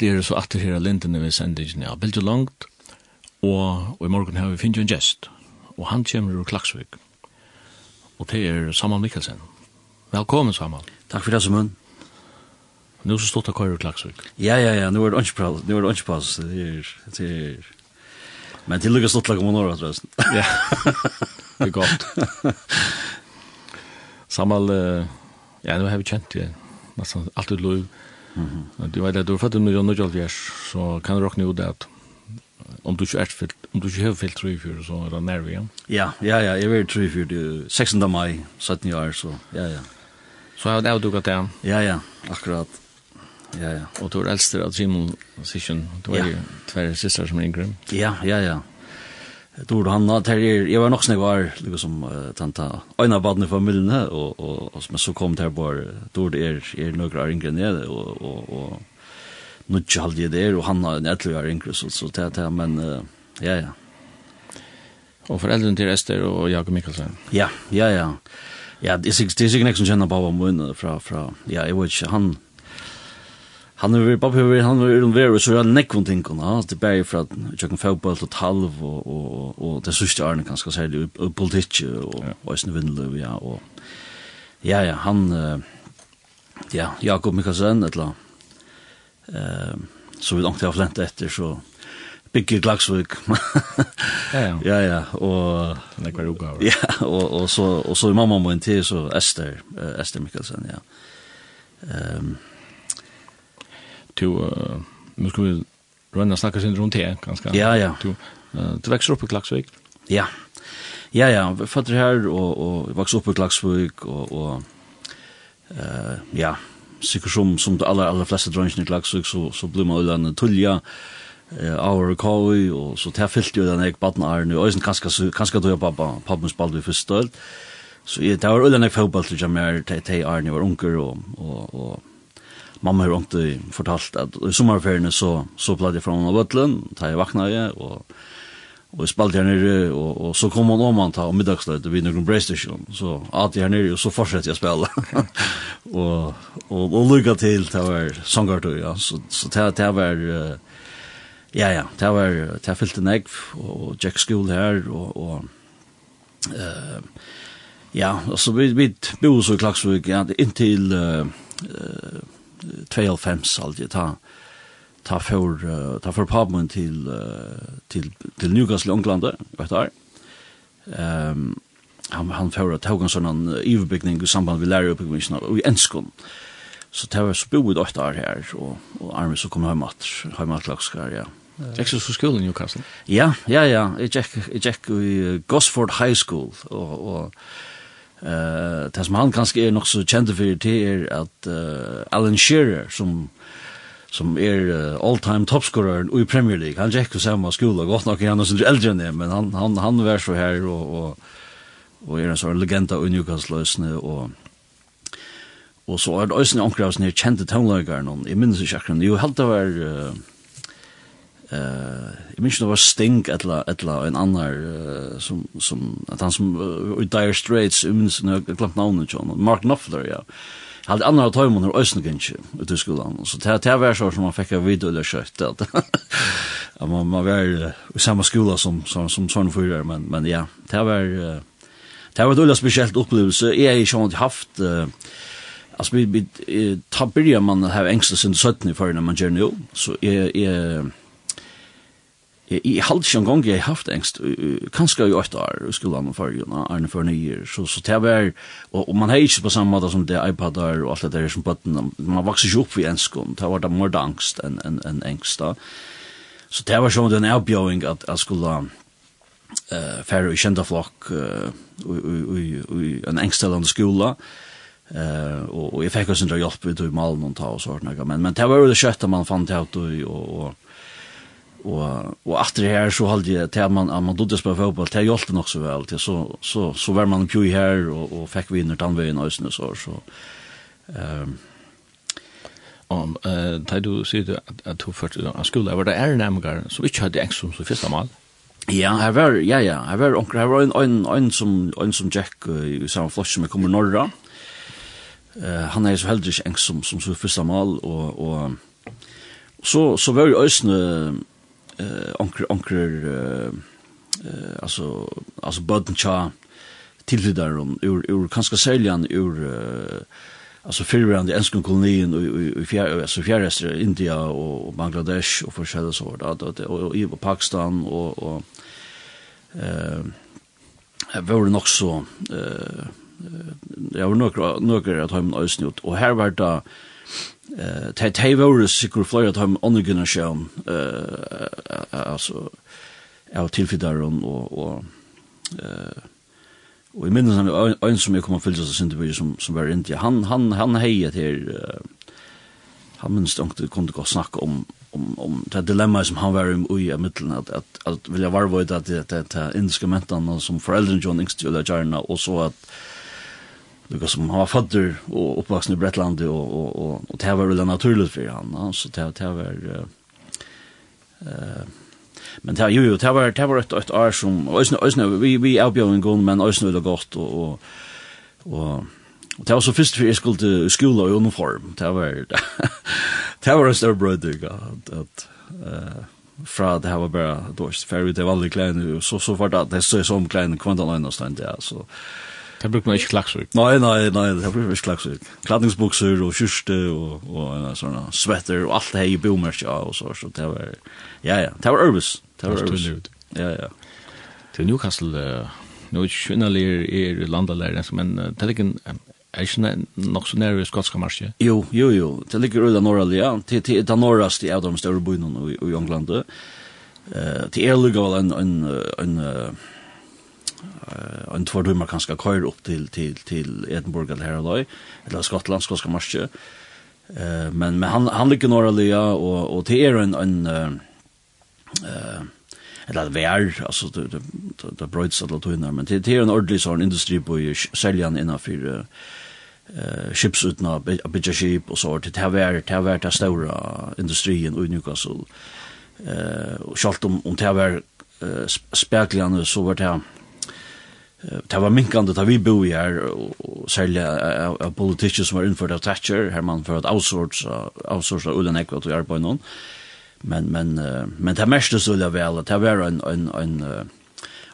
vi er så atter her lintene ved sendingen av Bilge Langt, og, og i morgen har vi finnet en gjest, og han kommer ur Klaksvik, og det er Samal Mikkelsen. Velkommen, Samal. Takk for det, Samal. Nu så stått av køyre ur Klaksvik. Ja, ja, ja, nu er det åndspass, nu er det åndspass, det er, det er, men det lukkar stått laga månår, tror jeg. Ja, det er godt. Samal, ja, nu har vi kjent det, nesten alt ut lov, -hmm. Du vet at du er fattar nu jag nu så kan du råkne ut det om du ikke er fyllt, om du ikke har fyllt 3-4, så er det nærmere igjen. Ja, ja, ja, jeg var 3-4, 16. mai, 17 år, så, ja, ja. Så har du jo det? Ja, ja, akkurat. Ja, ja. Og du er eldste av Simon Sisson, du er jo tverre siste som er yngre. Ja, ja, ja. Tor han där är jag var nog snägg var liksom uh, tanta ena barn i familjen och och och som så kom där bara Tor det är är några yngre nere och och och nu chalde det där och han har en 11 år yngre så så det här men uh, ja ja. Och föräldrarna till Ester och Jakob Mikkelsen. Ja, ja ja. Ja, det är det är sig nästan känna på vad mun från från ja, jag vet inte han han har varit pappa han var en very så han neck någonting kan ha det bär för att jag kan fotball til halv og og og det sista är kanske så här politik og och sen ja og, ja ja han ja Jakob Mikkelsen eller ehm så vi långt har flent etter, så bygger Glagsvik. ja, ja. Ja, og... Det var uga. Ja, og, og, så, og så mamma må en til, så Esther, uh, Esther Mikkelsen, ja. Um, to uh, nu ska vi röna snacka sen runt här ganska. Ja, ja. Du uh, du växer upp i Klaxvik. Ja. Ja, ja, fötter här och och växer upp i Klaxvik och och eh uh, ja, sikkert som som de alla allra flesta drönsen i Klaxvik så så blir man ulan tulja eh our koi og så tær fylti við eitt barn nu og øysin kanskje kanska tøy pappa pappa spaldi fyrir stølt, Så det var ulan eitt fotball til te tei arn var onkel og og og mamma har inte fortalt att i sommarferien så så pladde från av Ötlen, ta jag vaknade och och spalte här nere och och så kom hon om han ta om middagslöjt och vi någon PlayStation så att jag ner och så fortsätter jag spela. och och och lucka till ta var sångar då ja så så ta ta var ja ja ta var ta fyllte nägg och Jack School här och och eh ja så vi vi bor så i Klaksvik ja, inntil uh, 92 aldrig ta ta för ta för pubmen till till till Newcastle England vet du. Ehm han han för att tog en överbyggning i samband med Larry uppbyggnaden och i Enskon. Så det var så boet åtta år her, og, og Arne så kommer hjem at, hjem at lagskar, ja. Gikk du til skolen i Newcastle? Ja, ja, ja. Jag gikk, jeg i Gosford High School, og, og Uh, det som han kanskje er nok så kjent for det er at uh, Alan Shearer som som er uh, all-time toppscoreren i Premier League. Han gikk jo samme skola, godt nok er han som eldre enn det, men han, han, han var så her og, og, og er en sånn legenda i Newcastle-løsene og Og så er det også noen omkring av sånne kjente tonelægere jeg minnes ikke akkurat, jo helt det var uh, Eh, jag minns det var Sting eller eller en annan uh, som som att han som uh, Dire Straits ums när jag glömt namnet John Mark Knopfler ja. Hade andra att hemma när Östen kanske ut skolan så det det var så som man fick av video eller kött att ja, man man var i samma skola som som som sån förr men men ja det var uh, det var ett speciellt upplevelse jag har ju inte haft uh, Alltså vi, vi tar börjar man här ängstelsen 17 för när man gör nu så är, är Jeg, jeg i ikke en gång jag haft ängst kanske jag åt där skulle han för ju när en för nio så så det var og, og man har ikke på samme måte som det iPadar og alt det der som botten man vokser ikke opp i en skon det var det mer angst enn en en engst da. så det var sånn en avbjøring at jeg skulle uh, færre i kjente flokk uh, i en engstelende skole, eh og och jag fick oss inte hjälp ut i malen og ta og sånt, men men det var jo det kjøttet man fant ut og, og, och och efter det så höll jag till man man dodde spela fotball till hjälpte nog så väl till så så så var man ju här och och fick vi under tandvägen och så så ehm om eh tar du ser du att du först av skolan var det är nämligen så vi hade extra så första mal Ja, jeg var ja ja, jeg var onkel jeg var en en en som en som Jack i samme flock som kommer norra. Eh han är så heldig som som så första mal och och så så var ju ösne eh onkel onkel eh alltså alltså budden där om ur ur kanske säljan ur uh, alltså förrande enskon kolonin och i fjärr alltså fjärrestre India och Bangladesh och förskälla så där och i Pakistan och och eh var det nog så eh jag var några några att ha en ösnut och här var det eh det te vore sikur flyer time on the show eh alltså av tillfidaren och och eh och i minnes han en som jag kommer fylls så synte vi som som var inte han han han hejer till han minns inte kunde gå snacka om om om det dilemma som han var i i mitten att att att vilja varva det att det det instrumenten som föräldrarna John Ingstjöla Jarna och så att Det som har fader och oppvaksen i Bretland och och och og det var väl naturligt för han ja? så det det var eh men det jo jo det var det var ett et år som øsne, øsne, vi vi erbjöd en gång men ösna gått og, och och och det var så først för jeg skulle til skole og uniform det var det var en stor brödig att at eh fra det her var bare dårst ferdig, det var aldrig kläder så så vart det så som kläder kvantan någonstans där så Det brukar man inte klaxsug. Nej, nej, nej, det brukar man inte klaxsug. Klädningsbuxor och kyrste och, och en sån sweater och allt det här i boomers, ja, och så, så det var, ja, ja, det var urbis. Det var urbis. Ja, ja. Till Newcastle, uh, nu är kvinnalir er landalärare, men uh, det är en Er ikke nok så nærmere skotska marsje? Jo, jo, jo. Det ligger ulla norrlige, ja. Det er den norraste av de større byene i England. Det er lukket vel en en två timmar kanske kör upp till till till Edinburgh eller Harrow eller Skottland skotska marschen. Eh men men han han ligger norra lya och och det är en en eh eller vär alltså det det det bröts att låta men det är en ordentlig sån industri på säljan innan för eh ships utna bitch ship och så det här varit det här vär stora industrin i Newcastle eh och schalt om om det här varit eh så vart det det var minkande da vi bo i her, og særlig av, av politikker som var innført av Thatcher, her man for at outsource av Ulen Ekvat og arbeid noen. Men, men, uh, men det meste så ville vel, det var en, en, en,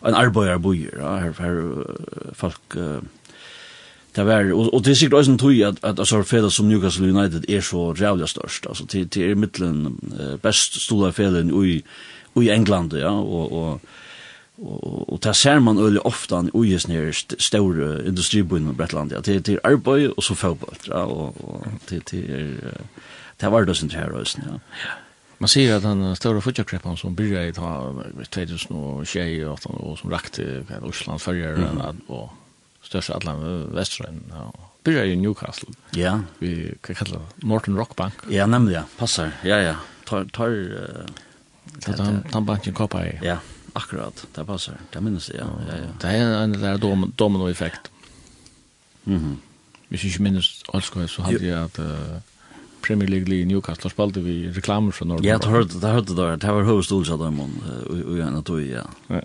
en arbeiderbojer, ja, her, her folk... Uh, Det var, og, og det er sikkert også en tog at, at altså, fela som Newcastle United er så rævlig størst, altså til, til er mittelen best stola felen i, i England, ja, og, og og det ser man øyelig ofte an i nere store industribyen i Bretland, ja, til, til arbeid og så fotball, ja, og, og til, til, til hverdagen til her også, ja. Man sier at den store futjakreppen som byrja i 2021 og, og som rakte Osland førjer mm -hmm. og størst alle Vestrøen, ja, byrja i Newcastle. Ja. Vi kan kalla Northern Rock Bank. Ja, nemlig, ja, passar, ja, ja, tar, tar, uh, tar, tar, tar, tar, tar, tar, tar, tar, tar, Akkurat, det passar. Det minns jag. Ja, ja. Det är en där dom domino effekt. Mhm. Mm Hvis ikke minnes Olskoj, så hadde jeg at uh, Premier League i Newcastle spalte vi reklamer fra Norge. Ja, det hørte det, hørte det. Det var hovedstol, sa de om, og gjerne tog, ja. Ja.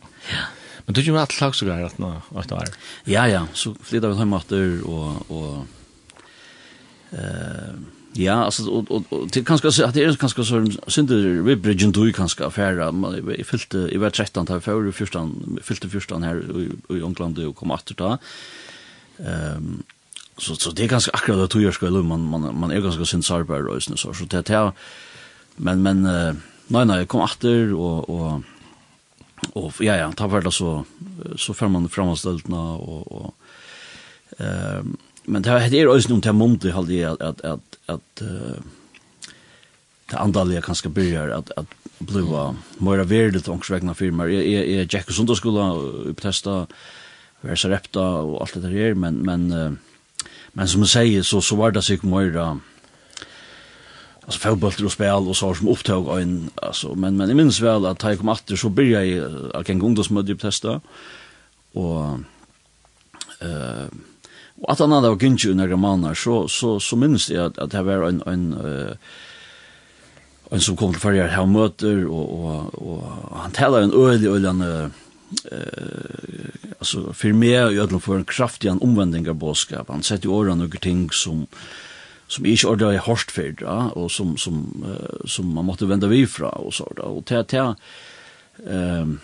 Men du gjorde att slags og greier at nå, at det Ja, ja, så flyttet vi hjemme etter, og, og uh, Ja, alltså och och, och till kanske så att det är kanske så synder vi bridgen då kanske affära i fyllde i var 13 där för 14 fyllde 14 här i, i England och kom åter då. Ehm så så det är ganska akkurat att jag ska man man man är ganska synd sarbar och så så det här men men nej nej kom åter och och och ja ja tar väl så så får man framåt och och ehm men det det är ju någon temont det håller jag att att at uh, det andaliga kanske börjar att att bliva mer värdet och svegna firmar. Jag är är Jack Sunda skola upptesta versa repta och allt det där men men uh, men som jag säger så så var det sig mer alltså fotboll och spel och så som upptåg och en alltså men men i minns väl att jag kom åter så började jag kan gå ungdomsmöte testa och eh uh, Og at han hadde vært gynnsi under måneder, så, så, så minnes jeg at, at det var en, en, uh, en som kom til farger her møter, og, og, og han taler en øyelig, øyelig, uh, altså, for meg i øyelig for en kraftig en omvending av bådskap. Han setter i årene noen ting som, som ikke ordentlig er hårst for, da, og som, som, uh, som man måtte vende vi fra, og så, da. Og til, til, ehm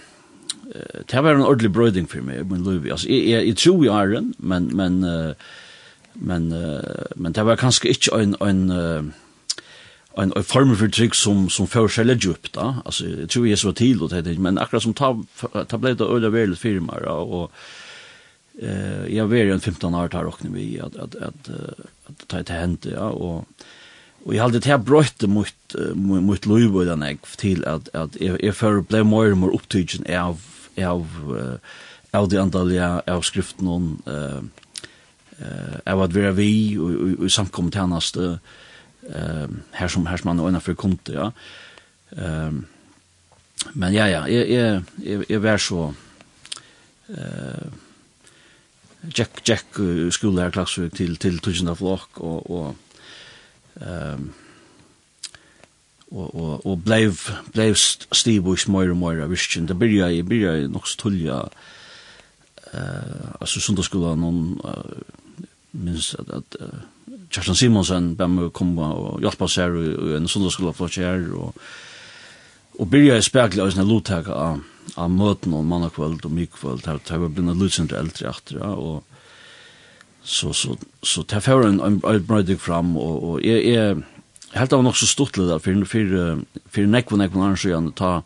det var en ordentlig brøyding for meg, min liv. Altså, jeg, jeg, jeg tror jeg er den, men, men, men, men det var kanskje ikke en, en, en, en form for trygg som, som fører seg litt opp da. Altså, jeg tror jeg så til, og det, men akkurat som ta, ta ble det øyne veldig firmaer, og, eh, jeg var jo en 15 år til å råkne vi, at, at, at, at, at det hendte, ja, og, Og jeg halde til jeg brøyte mot, mot lov og den jeg til at, at jeg, jeg før ble mer og mer opptidgen av, av, av de andalige av skriften og av at vi er vi og, og, samkommet hennast her som, her som man er innenfor konti, ja. Um, men ja, ja, jeg, jeg, jeg, jeg var så uh, Jack Jack uh, skola här klassvik till till tusen av flock och och um, och och och blev blev Stevebush mer og mer visst det byrja i byrja i nok stulja eh alltså söndagsskolan någon minns att uh, Kjartan Simonsen bam komma og hjälpa oss här i en söndagsskola för sig och och börja spegla oss när lottag av av möten och mannakväll och mycket kväll har där blir en lucent äldre efter och så så så tar för en en brödig fram och och är är helt av nog så stort där för för för neck och neck och annars så ta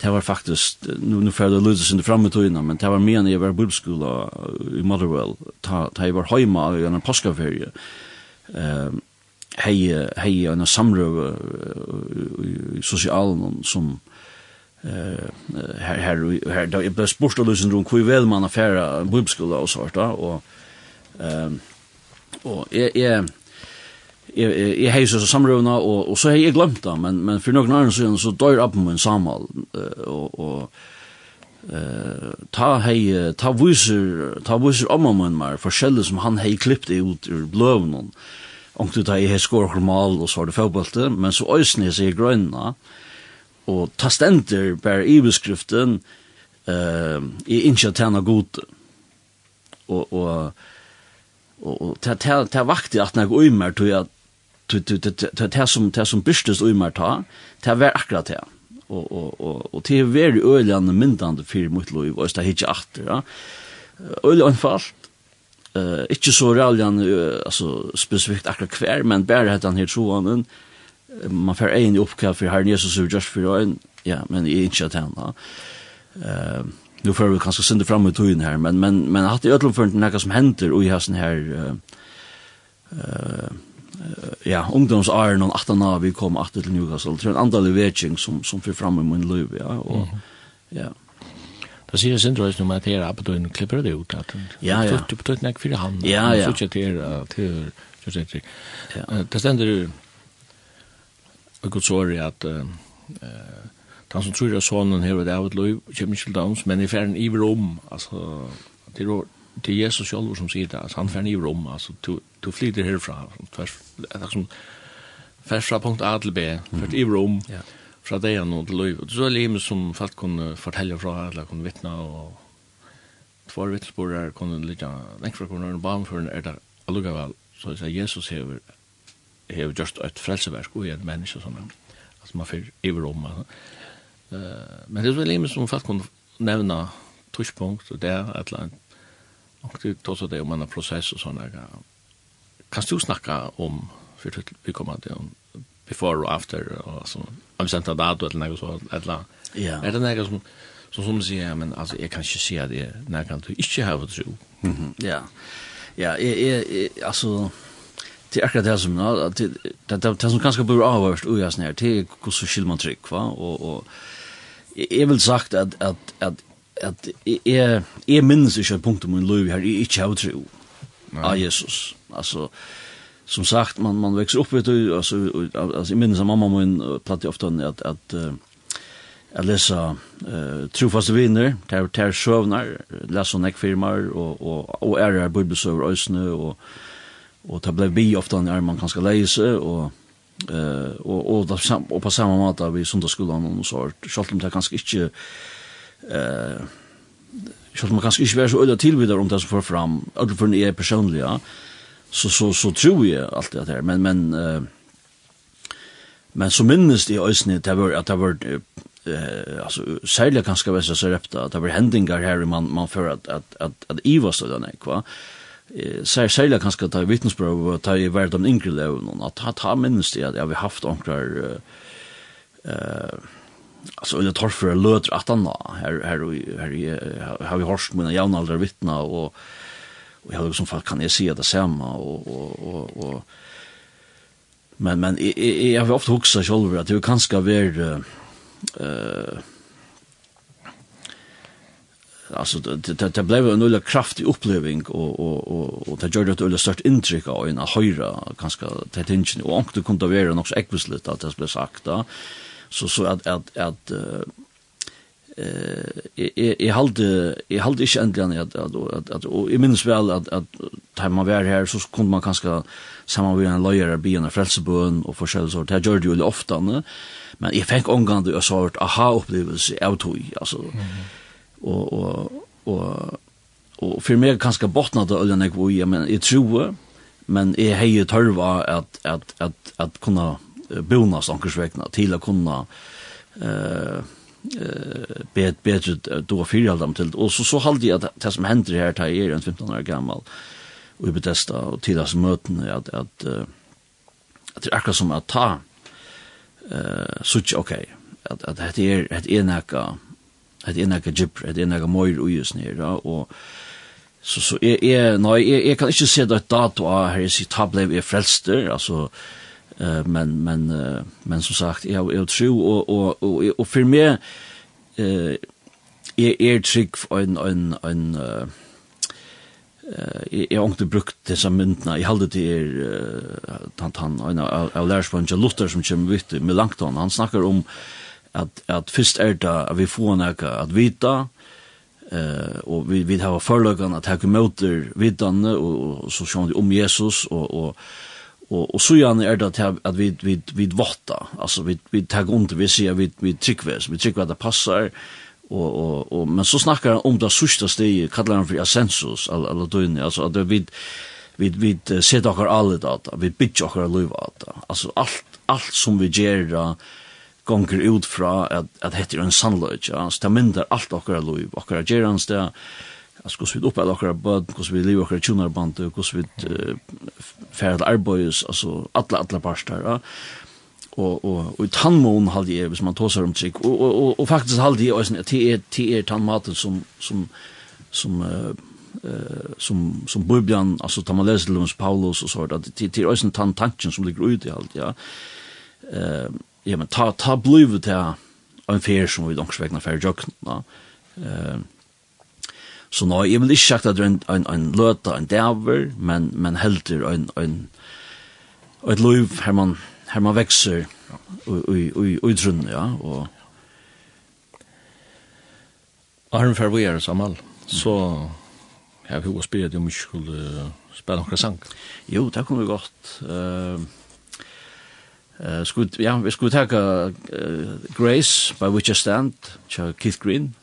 det var faktiskt nu nu för det löses inte framåt och innan men det var mer när jag var bibelskola i Motherwell ta ta jag var hemma i en påskaferie ehm hej hej en samrö i socialen som eh här här här det blev sport och lösen runt hur väl man affära bibelskola och sånt där och Ehm och är är i i hejs så samruna och och så har jag glömt det men men för några år sedan så dör upp med samal och och eh ta hej ta visur ta visur om man mer forskjellig som han hej klippt ut ur bløvnen och du tar i skor normal och så har det fotbollte men så ösne sig grönna och ta ständer per i beskriften eh i incha tjäna god och och og ta ta ta vakti at nek uimer tog at det er som det som bystes uimer ta det er akkurat det og og og og det er veri øyland myndande fyrir mot loiv og det er atter ja. Øyland einfalt eh ikkje så realjan uh, altså spesifikt akkurat kvar men berre hetta her troanen man fer ein oppkall for herren Jesus just for ein. Ja men i ikkje at han da eh nu får vi kanskje synde fram i tøyen her, men, men, men hatt i ødlomføren til nekka som henter og i hessen her, uh, uh, ja, ungdomsar og 18 av vi kom 18 til Newcastle, det er en andal i vetjeng som, som fyrir fram i min liv, ja, og, ja. Da sier jeg sindrøys nummer at her abedøyen klipper det ut, at ja, ja. du betøyt nek fyrir han, ja, ja. så ikke til, til, til, til, det stender jo, og godt sår at, uh, han som tror at sonen her og det av et løy, kommer ikke til dans, men i ferden i om, altså, det er det er Jesus selv som sier det, altså, han ferden i om, altså, du, du flyter herfra, tvers, det er som, tvers fra punkt A til B, tvers i rom, ja. fra det han og til løy, og så er det som folk kunne fortelle fra, eller kunne vittne, og tvær vittnesporer kunne ligge, nekk fra kunne høre barnføren, er det allukkevel, så er Jesus hever, hever just et frelseverk, og en menneske, sånn, altså, man fyrer iver om, altså, men det er vel som folk kunne nevna tushpunkt og det, et eller annet. Og det er også det om en prosess og sånne. Kan du snakke om, for vi kommer til om before og after, og så, om vi sendte dato eller noe så, et eller annet. Ja. Er det noe som, som som sier, men altså, jeg kan ikke si at det når kan du ikke ha tro. Mm -hmm. Ja, ja, jeg, jeg, jeg, altså, det är akkurat det som det det som kanske blir avhörst och jag snär till hur så skilman tryck va och och jeg vil sagt at, at, at, at jeg, jeg minnes ikke et punkt om min liv her, jeg ikke har tro av Jesus. Altså, som sagt, man, man växer upp, vet du, alltså, alltså, jag minns att mamma min platt ofta att, att jeg leser uh, trofaste viner, ter ter sövnar, leser näck firmar og, og och är bibelsöver og, og och ta blev bi ofte når man kanske läsa og Eh och och där och på samma måta vi söndagsskolan och så själv om det kanske inte eh själv man kanske inte vara så öda tillvidar om det som för fram alltså för en är personliga så så så tror jag allt det här men men eh men så minst i ösnä det var att det var eh alltså särskilt kanske väl så repta att det var händingar här man man för att att att att Eva så där nej va sær særlig kanskje ta vittnesprøv og ta i hvert om yngre levn at ta, ta minnes det at jeg har haft onkrar eh altså eller torfer løter at han her, her, her, her har vi hørt mine jævnaldre vittna og, Och jag har liksom fall kan jag se det samma och och och och men, men jag har ofta huxat själv att det kanske är eh alltså det det blev en ulla kraftig upplevelse och och och och det gjorde ett ulla stort intryck av en höra ganska tätt och ankte kunde vara något äckligt att det blev sagt då så så att att att eh jag hade jag hade inte ändligen att att att och jag minns väl att att när man var här så kunde man kanske samma med en lawyer be och frälsebön och forskjellig sort jag gjorde ju det ofta men jag fick omgående och sort aha upplevelse av tog alltså og, og, og, og for meg kanskje botna det øyne jeg var i, men jeg tror, men jeg heier tørva at, at, at, at kunne bona sankersvekna til å kunne uh, eh bet bedre då fyra dem til. Och så så hade jag att det som händer här tar är en 15 år gammal och i betesta och till oss möten att att att det är som att ta eh så okej att att det är ett enaka at det er ett gibber, at det er noe møyr nere, og så, så jeg, jeg, nei, jeg, jeg kan ikke se det dato av her jeg sier tablev er frelster, altså, uh, men, men, uh, men som sagt, jeg, jeg tror, og, og, og, og for meg, uh, jeg er trygg for en, en, en, uh, eh jag har inte brukt som myntna i halde det är tant han en av lärsbunch Luther som kommer vitt med langt han han snackar om at, at först er det at vi får noe at vita, eh och vi vi har förlagen att ta emot vitanne och, och så sjön om Jesus och och och och så gärna är det att, att vi vi vi vatta alltså vi vi tar ont vi ser vi vi tryckväs vi trycker att det passar. Och och og men så snackar han om det sista steget kallar han för ascensus alla alla dyn alltså att vi vi vi ser dockar alla data vi bitch och alla data alltså allt allt som vi gör gonger ut fra at, at hette er en sannløyt, ja, så det mindre alt okkara loiv, okkara gerans det, altså hvordan vi oppeiler okkara bød, hvordan vi lever okkara tjunarband, hvordan vi uh, færre arbeids, altså alle, alle parster, ja, og og og i tannmon haldi er hvis man tosar om trygg. Og og og, og faktisk haldi er også at det er er tannmaten som som som eh uh, som som Bibeln alltså tar man läser Paulus och så där det det är också en tant tanken som ligger ute i allt ja. Ehm ja, men ta, ta blivu til en fer som vi donks vegna fer jok da. Uh, så nå, jeg vil ikke sagt at det er en, en, en løta, en dæver, men, men heldur en, en, et liv her man, her man vekser i trunn, ja, og Arne fer vi er samal, så har vi jo spirit om vi skulle spela noen sang. Jo, det kunne vi godt. Uh, Uh, skulle, ja, vi skulle taka uh, Grace, by which I stand, Keith Green,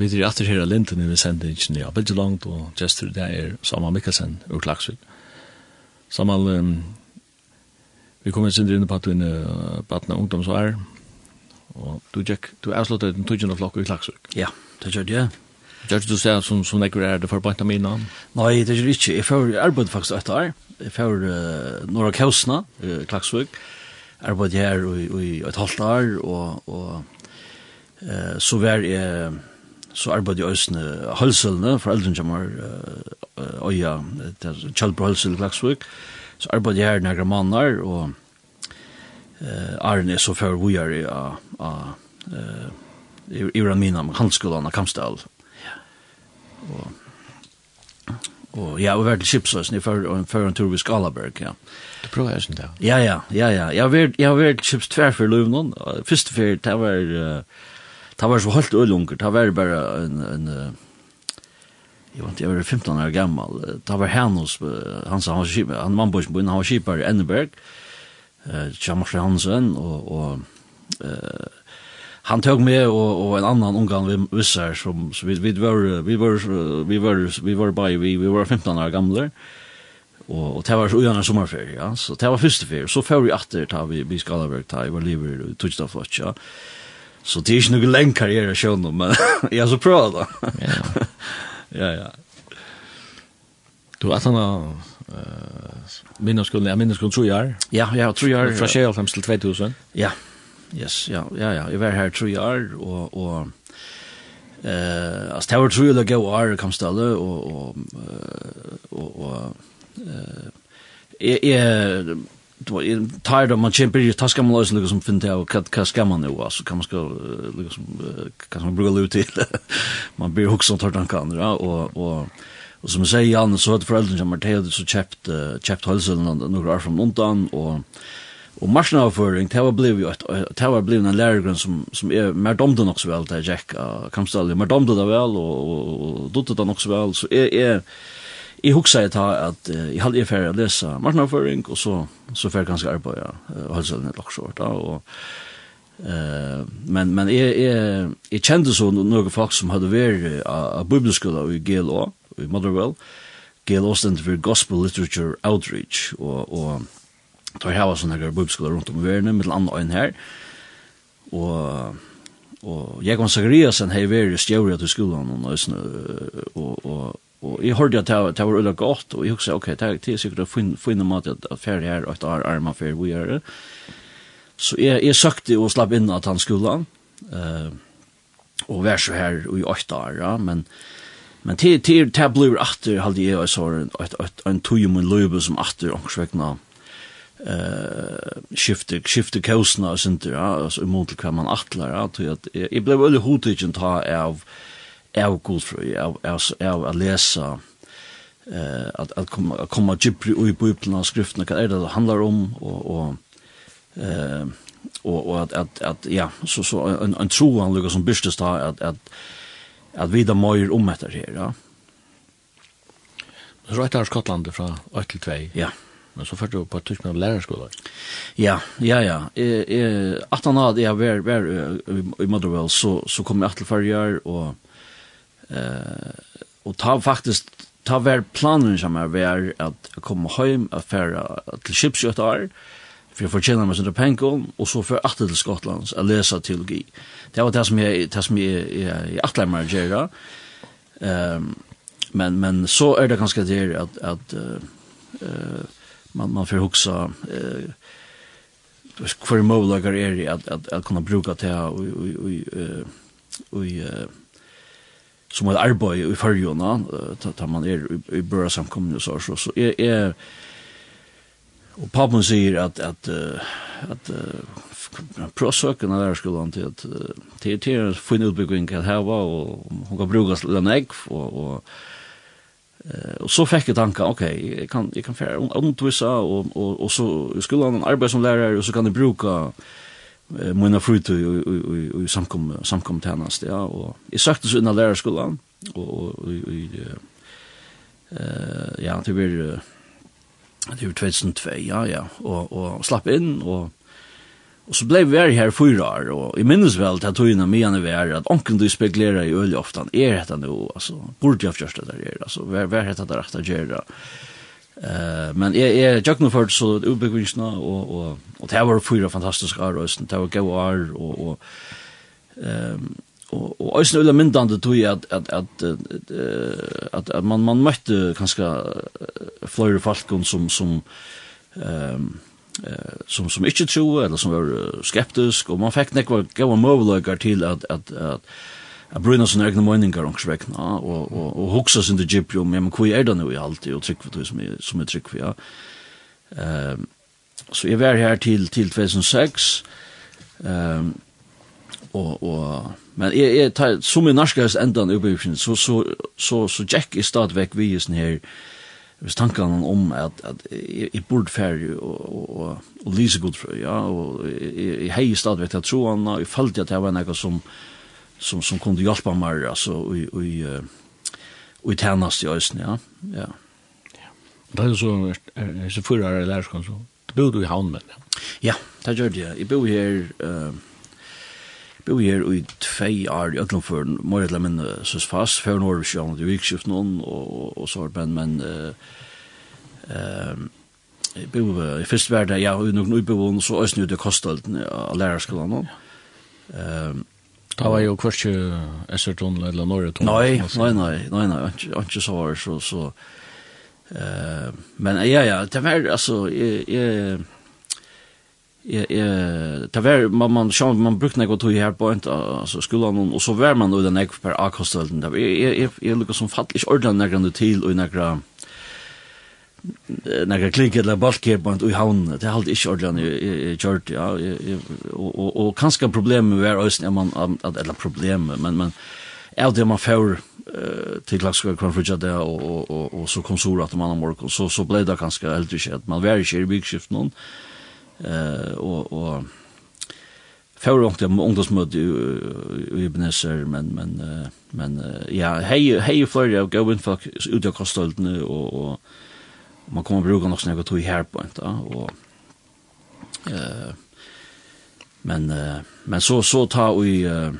Vi er etter her av Linton i sendingen i Abelge Langt, og Jester, det er Samal Mikkelsen ur Klagsvik. Samal, um, vi kommer sindri inn på at du er batna ungdomsvær, og du, Jack, du er avsluttet den tøyden av flokk i Klagsvik. Ja, det gjør det, ja. Gjør du seg som, som nekker er det for bant av min navn? Nei, det gjør ikke. Jeg får arbeid faktisk etter her. Jeg får uh, Nora Kausna, uh, Klagsvik, Arbeid her i, i et halvt år, og, og uh, så var jeg så arbeidde jeg øsne halsølene, foreldrene som var øya, det er Kjellbro hølsel i Klagsvik, så arbeidde jeg her nægre mannar, og uh, Arne er så før vi er i uh, Iran Mina med Hanskolan av Kamsdal. Og, og ja, og vært til Kipsøsen i før en tur ved Skalaberg, ja. Du prøver jeg sånn det? Ja, ja, ja, ja. Jeg har vært til Kips tverfer i Løvnån. Første fyrt, det var... Uh, Det var så helt ølunger, det var bare en, en jeg vet ikke, jeg var 15 år gammal, det var han Hanus, han sa, han var kipar, han var kipar, han var kipar i Enneberg, Kjamars Hansen, og, og uh, han tog med og, og en annan ungan vi vissar som så vi vi var vi var vi var vi var by vi vi var 15 år gamla Og og det var så gärna sommarferie ja. Så det var første ferie så fer vi atter ta vi vi skal over ta vi var lever touch då för ja. Så det er ikke noe lenge karriere jag nu men jag så prövar da. Ja. ja ja. Du att han eh minneskolen, ja, minneskolen tror jeg tro jag. Ja, ja, tro jag. Fra 2005 til 2000. Ja. Yes, ja, ja, ja. Jeg var här tro jag og... og eh alltså det var tro jag gå år kom ställe og och og och eh är då är tired då man kämpar ju taskar man lösen liksom fint jag vad vad ska man nu så kan man ska liksom kan man bruka lut till. Man blir också tar kan, andra och och och som jag säger Jan så hade föräldrarna som Martin så köpt köpt hälsan några år från undan och och marsnavföring det var blev ju att det var blev en lärare som som är mer domden också väl där Jack Kamstall mer domden det väl och och dotter där också väl så är är Jeg husker jeg ta at uh, jeg hadde ferdig å lese marknadsføring, og så, så ferdig ganske arbeid, ja, og helse den et da, og Uh, men men jeg, jeg, jeg kjente så noen folk som hadde vært av bibelskola i GLO, i Motherwell. GLO stendte for Gospel Literature Outreach, og, og tar hava sånne her bibelskola rundt om i verden, mitt andre øyne her. Og og Jekon Zachariasen hei vært stjøret til skolen, og, og, og, Og jeg hørte at det, det var ulla godt, og jeg husker, ok, det er det er sikkert å finne finne mat at ferie her, og at det er arma ferie vi gjør det. Så jeg, jeg søkte og slapp inn at han skulle, uh, og vær så her i åtte år, ja, men Men til til til blir atter halde jeg så en et en tøyum en løbe som atter ongsvekna eh skifte skifte kausna og sånt ja altså imot kan man atlar ja til at jeg blev veldig hotig ta av av godfrøy, av, av, av å lese, eh, at, at komme, komme djupere i Bibelen og skriftene, hva er det det handler om, og, og eh, og, og at, at, at ja, så, så en, en tro han lukker som byrstes da, at, at, at vi da møyer om etter her, ja. Så rett her Skottland fra 8 til 2. Ja. Men så førte du på tysk med lærerskola. Ja, ja, ja. At han hadde jeg vært i Motherwell, så, så kom jeg til Farjar, og Eh, og ta faktisk, ta vær planen som er vær at komme hjem, at fære til Kipsjøttar, for jeg fortjener meg sånne penger, og så for atter til Skottland, å lese teologi. Det var det som jeg, det som jeg, jeg, jeg atler meg å gjøre. Um, men, men så er det ganske det at, at uh, uh, man, man får huske uh, hver möjligheter är det att, at, at kunna bruka det och och och og, og, og som ett arbete i förjorna tar man er i börja samkomna så så så är är och pappan säger att att att prosöken där skulle han till att till till fin utbygging kan här var och hon kan bruka den och och och så fick jag tanken okej jag kan jag kan färra undervisa och och och så skulle han arbeta som lärare och så kan det bruka mina frutu i samkom samkom tennast ja og i sagt så innan lærarskolan og i eh ja det blir det var 2002 ja ja og og slapp inn og Og så blei vi her fyra år, og i minnes vel til at togene mine vi er, at onkel du spekulerer i øl ofte, er dette nå, altså, burde jeg forstå det der, altså, hva er det der at jeg? Eh men är är jag för så utbyggnadsna och och och det var fyra fantastiska år och det var go år och och ehm och och ösn eller myndande tog jag att att att att att man man mötte kanske flöjer folk som som ehm eh som som inte tror eller som var skeptisk. Och man fick några goda möjligheter till att att att jeg brøyna sånne egne møyningar omkring vekna, og, og, og hoksa sin til gypj men hvor er det nu i alltid, og trykk for det som er, som er trykk for, ja. Um, så jeg var her til, til 2006, um, og, og, men jeg, jeg tar, som i norskast endan ubebyggingen, så, så, så, så, Jack er stadigvæk vi i sånn her, hvis tankene om at, at jeg, jeg burde færre og, og, og, og lise godfrøy, ja, og jeg, jeg heier stadigvæk til troen, og jeg følte at det var noe som, som som som kunde hjälpa mig alltså i i i tjänst i ösn ja. Ja. Det är så är så förra där så så. Du bodde i Hanmen. Ja, det gjorde jag. Jag bor här eh bor her i tvei år i Øtland for mer eller mindre søs fast, før når vi sjøen til vikskift noen, og, og så har ben, men uh, uh, jeg bor i første verden, ja, og noen ubevån, så øsne ut i kostholden av lærerskolen nå. Um, Da var jo kvart ikke Esserton eller Norge Nei, nei, nei, nei, nei, ikke så var så, så. Uh, men ja, ja, det var, altså, jeg, jeg, Ja, ja, ta ver man man sjå, man brukte nei tog her på ent altså skulan og så var man då den ekv per akostölden. Jeg jeg jeg lukkar som fallig ordan nei grann til og nei grann några klick eller balkeband i havn det har inte ordentligt kört ja och och kanske problem med är ösn man att eller problem men men är det man får till klassiska konflikter där och och och så konsol att man har så så blev det kanske helt inte att man var i byggskift någon eh och och Fåra ångte om ungdomsmøte i Ibneser, men, men, men ja, hei, hei flere av in för ut av kostholdene og, og man kommer bruka något sånt jag tog här på inte och eh men uh, men så så ta vi uh,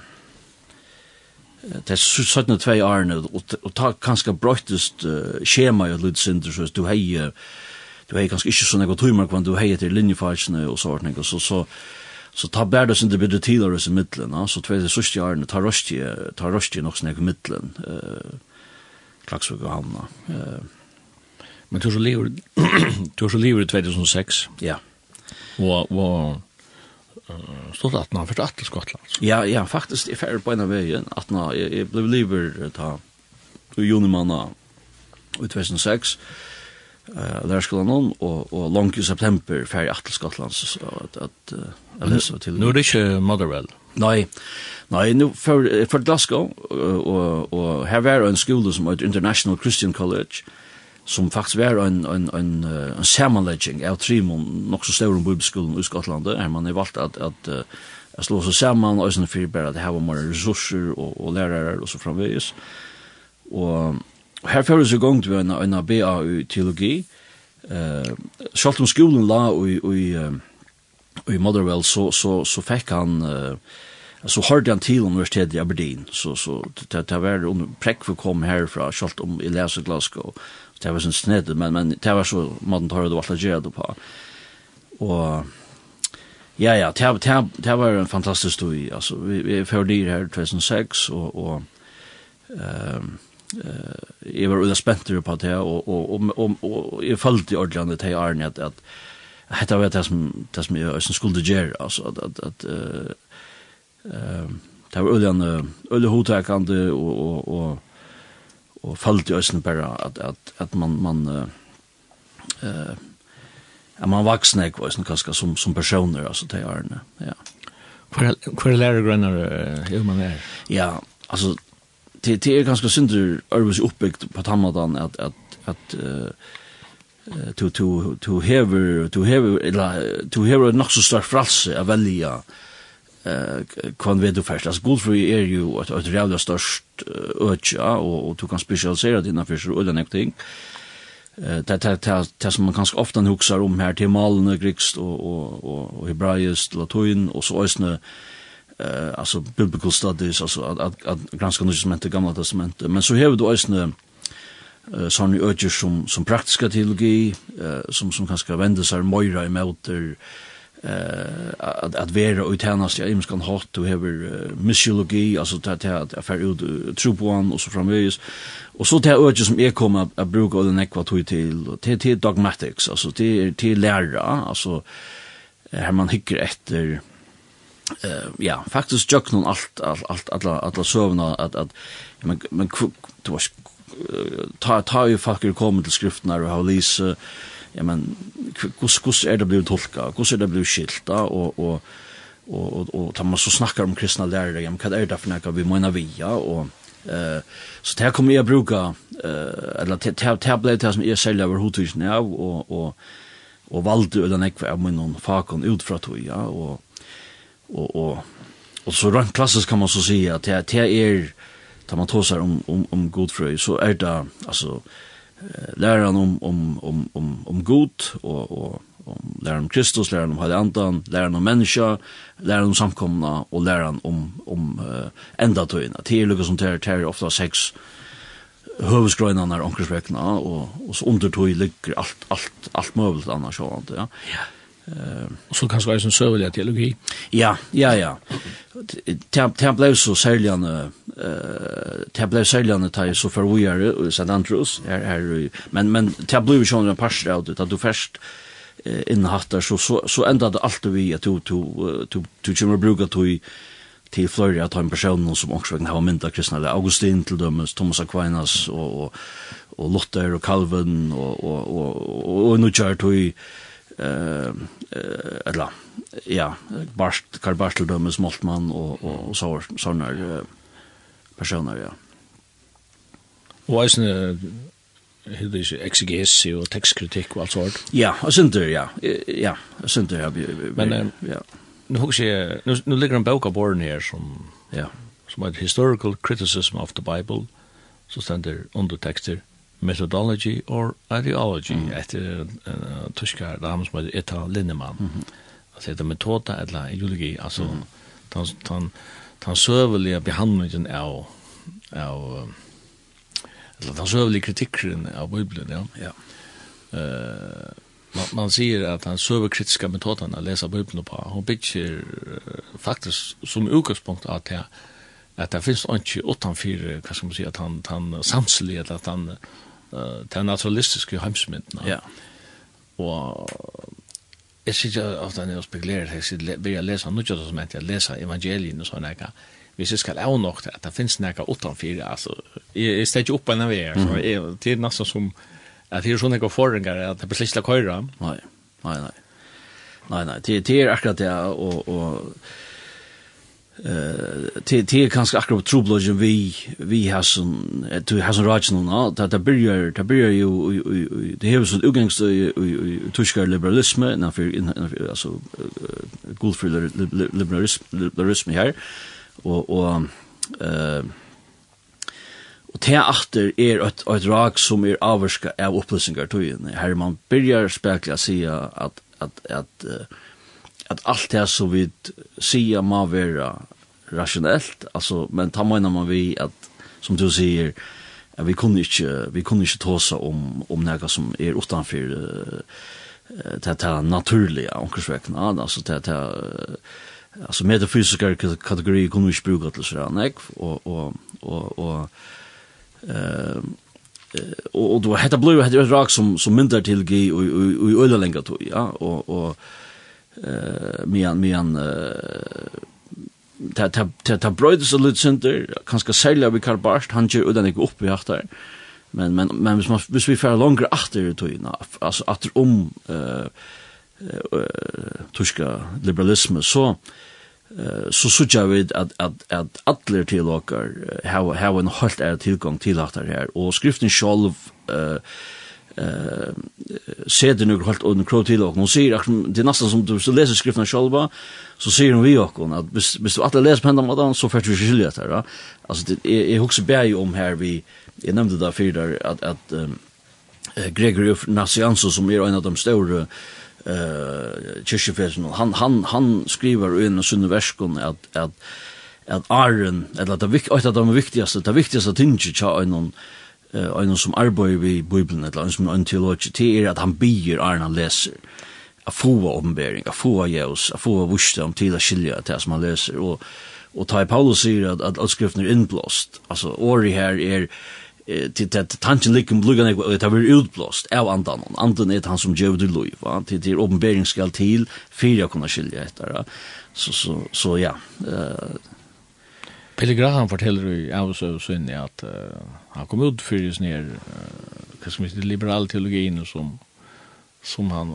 det er sånn tvei årene, og ta kanskje brøttest uh, skjema i lydsynder, så du hei, du hei kanskje ikke sånn ekot humor, kvann du hei etter linjefarsene og sånt, og så, så, så ta bærda sin det bedre tidligere i midtelen så tvei det sørste årene, ta røstige, ta røstige nok sånn ekot middelen, uh, Klagsvig og Hamna. Uh, Men du så lever, du så lever i 2006. Ja. Og, og stod at han først til Skottland. Ja, ja, faktisk, jeg færre på en av veien, at han, jeg, jeg ble lever ta, du junimanna i 2006, eh där skulle någon och och långt i september för att Skottland, så att att uh, jeg till Nu är det inte Motherwell? Nej. Nej, nu för för Glasgow, och och här var en skola som heter International Christian College, som faktisk var en, en, en, en sammanlegging av Trimon, nok så større bibelskolen i Skottland, her man har valgt at, at, at jeg slår seg sammen, og sånn for bare at her var mer ressurser og, og lærere og så framveis. Og, og her fører seg gang til en, en BA i teologi, eh, selv om skolen la i, i, i Motherwell, så, så, så fikk han eh, så hørte han til universitetet i Aberdeen, så, så det, det var under prekk for kom herfra, selv om i leser Glasgow, det var sånn snedd, men, men det var så måten tar det valgt å gjøre det på. Og ja, ja, det, det, det var en fantastisk stoi. Altså, vi, vi er ferdig her 2006, og, og um, uh, jeg var ute spent på det, og, og, og, og, og jeg følte i ordentlig til Arne at, at Hetta var det som, det som jag som skulle gjøre, altså, att att at uh, uh, det var øyne, øyne hotakande och och och og følte jo bare at, at, at man, man uh, at man vaksne ikke var kanskje som, som personer, altså til årene, ja. Hvor, hvor lærer grønner uh, man er? Ja, altså, det, det er ganske synder Ørvis oppbygd på Tammadan at, at, at uh, to to to hever to hever eller to hever nok så stort fralse av velja eh kon ved du as Altså, Godfrey er jo et, et rævlig størst øtja, og, og du kan specialisera dina fyrst og øyne ting. Det som man kanskje ofte huxar om her, til malen och og, og, og, og hebraisk, latin og så øsne, eh alltså biblical studies alltså att att, att granska nya testamentet gamla testamentet men så har du också eh sån öger som som praktiska teologi eh som som kanske vänder sig mera emot eh att att vara och ja jag kan hårt to have mysiologi alltså att att att för ut tro på han och så framvis och så det öde som är kommer att bruka den ekvator till och till till dogmatics alltså till till lära alltså här man hycker efter eh ja faktiskt jag någon allt allt allt alla alla sövna att att men men du var ta ta ju fucker kommer till skrifterna och har läst ja, men, hur hur är det blivit tolka, hur är det blivit skilta, och och og, og, og tar man så snackar om kristna lärare ja, men, vad är det för något vi menar vi, ja, och eh så det her kommer jag bruka eh eller det som ble det som jeg selv over och och och valde og den ekve av min fakon ut från tog, ja, och och och och så rent klassisk kan man så säga att det, det tar man tosar om, om, om godfrøy, så är det, alltså läran om om om om om god och och om läran om Kristus, läran om Helig Andan, läran om människa, läran om samkomna och läran om om uh, ända tøyna. Det är lukka som tar tar ofta sex hövsgrönarna när onkursväckna och och så under ligger allt allt allt möjligt annars sånt, ja. Ja og så kanskje en søvelig teologi. Ja, ja, ja. Det blev så særlig han det blev særlig han så for vi er i St. Andrews men, men det blev jo ikke en parster av det at du først innehattar så, så, så enda det vi att du, du, du, du kommer bruka til til fløyre at en person som också kan ha mynta kristna eller Augustin till dömes Thomas Aquinas och och och Luther och Calvin och och och och nu kör till eh eller ja Barst Karl Barstel dömes Moltmann och och så såna personer ja. Och alltså hur det är exeges och textkritik och allt sånt. Ja, och sånt där ja. Ja, sånt där men ja. Nu hugger jag nu nu ligger en bok av Born här som ja, som heter Historical Criticism of the Bible så ständer undertexter methodology or ideology mm. etter uh, tyska dam som heter Etta Lindemann. Mm -hmm. Alltså det metoda eller ideologi, alltså mm -hmm. den, den, den behandlingen av, av eller den søvelige kritiken av bibeln ja. ja. Uh, man, man sier att han søvekritiske metoden å läsa bibeln på, hun bygger uh, faktiskt som utgångspunkt att det att det finns inte utanfor, hva skal man säga att han, han samselig, at han uh, den naturalistiske heimsmynden. Ja. Og jeg sier ikke ofte når jeg spekulerer, jeg sier, vil jeg lese noe som heter, jeg leser evangelien og sånn, jeg hvis jeg skal av nok til at det finnes noe utenfor, altså, jeg, jeg steg ikke opp enn jeg er, så jeg, det er nesten som, at det er sånne noen forringer, at det blir slik til å køyre. Nei, nei, nei. Nei, nei, det, det er akkurat det, og, og eh det till kanske akkurat trubbeln vi vi har som du har som rage nu där där börjar där börjar ju det har så utgångs tyska liberalism när för alltså god för liberalism liberalism här och och eh Og til achter er et, et rak som er avvarska av opplysningar tøyen. Her man byrjar spekla sida at, at, at uh, at allt det som vi sier må være rationellt, altså, men ta mener man vi at, som du sier, at vi kunne ikke, vi kunne ikke tåse om, om noe som er utenfor uh, det, det naturlige omkringsvekkene, altså det, det, altså metafysiske kategorier kunne vi ikke bruke til sånn, ikke? Og, og, og, og, uh, og, og, og, hetta blue hetta rak sum sum myndar til gi og og og längre tog ja og og eh men men ta ta ta ta bröd så lite center kanske sälja vi Karl Barst han kör utan inte upp i efter men men men hvis man hvis vi får längre efter då ju alltså att om eh tyska liberalism så så søkja vi at, at, at atler til okkar hava en helt er tilgang til at her, og skriften sjálf uh, eh seder nu halt under krow til og hon sier at det næsta som du så leser skriften sjálva så sier hon vi og at hvis, hvis du alle leser på den måten så fært du skilja det her altså det er, jeg husker bæg om her vi jeg nevnte det fyrir der at, at um, Gregory Nassianso som er en av de store eh kyrkjefesen han han han skriver i en sunne verskon at at at Iron eller det, det, det, det viktigaste, det viktigaste tinget tja en uh, en som arbeider vi Bibelen, eller en som er en teologi, det er at han bier Arne han leser. A få ombering, a få jævs, a få vursdom om tid skilja til som han leser. Og, og ta i Paulus sier at, at alt skriften er innblåst. Altså, året her er til at tanken likum bluggan ekva det har vært utblåst av andan andan er han som gjør det lov va til til åpenbering skal til fyra kunna skilja etter så så så ja Billy Graham forteller i Avsøv Sunni at uh, han kom ut fyrir ner uh, hva skal vi si, liberal teologin som, som han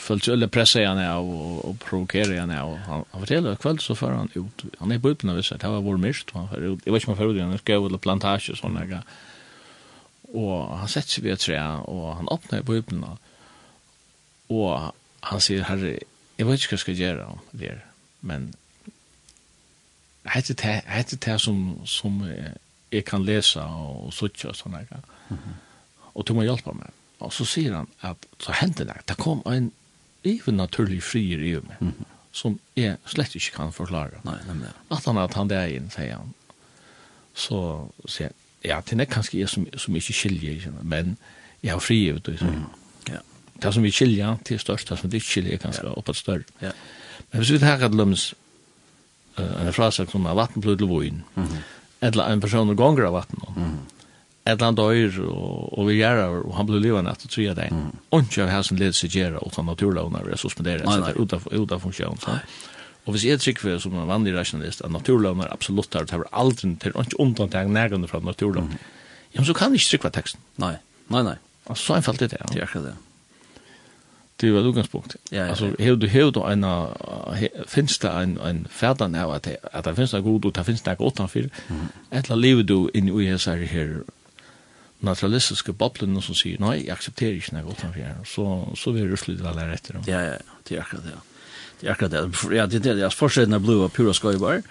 följt eller pressa han av och, och provokera han av. Han, han fortäller kväll så för han ut. Han är på uppen av vissa. Det var vår mist. Han för ut. Jag vet inte om han för ut. Han skrev eller plantage och sådana mm. Och han sätter sig vid ett trä och han öppnar på uppen Och han säger, herre, jag vet inte vad jag ska göra om det Men hette det, hette det som, som jag kan lese og suttje og sånne. Mm Och Og du må hjelpe meg. Og så sier han at så hendte det. Det kom en even naturlig frier i meg, mm -hmm. som jeg slett ikke kan forklare. Nei, nemlig. At han at han der inn, sier han. Så sier ja, det er kanskje jeg som, som ikke skiljer, men jeg har frier, du, sier mm. Ja. Det som vi skiljer til størst, det som vi ikke skiljer, kanskje ja. oppe større. Ja. Men hvis vi tar et lømmes, en frasøk som er vattenblod til voin, mm -hmm. eller en person gonger av vatten, mm -hmm. eller han døyr og, og vi gjerra, og han blir livande etter tria deg. Mm. Ondkje av hæsen leder seg gjerra, og han naturlovnar er suspenderet, så det er uta funksjon. Og hvis jeg trykker som en vanlig rationalist, at naturlovnar er absolutt her, det er aldri til ondkje undantag nærgande fra naturlovnar, mm. ja, men så kan jeg ikke trykker teksten. Nei, nei, nei. Så enkelt er det, ja. Det er akkurat det det var utgangspunkt. Ja, ja, ja. Alltså hur du hur då en finns det en en färdan av att att det finns det god och det finns det gott för. Eller lever du in i USA här naturalistiska boblene som säger nej, jag accepterar inte något anför. Så så vill du sluta alla rätter. Ja ja, det er akkurat det. Det er akkurat det. Ja, det er det. Jag fortsätter att blåa pura skojbar.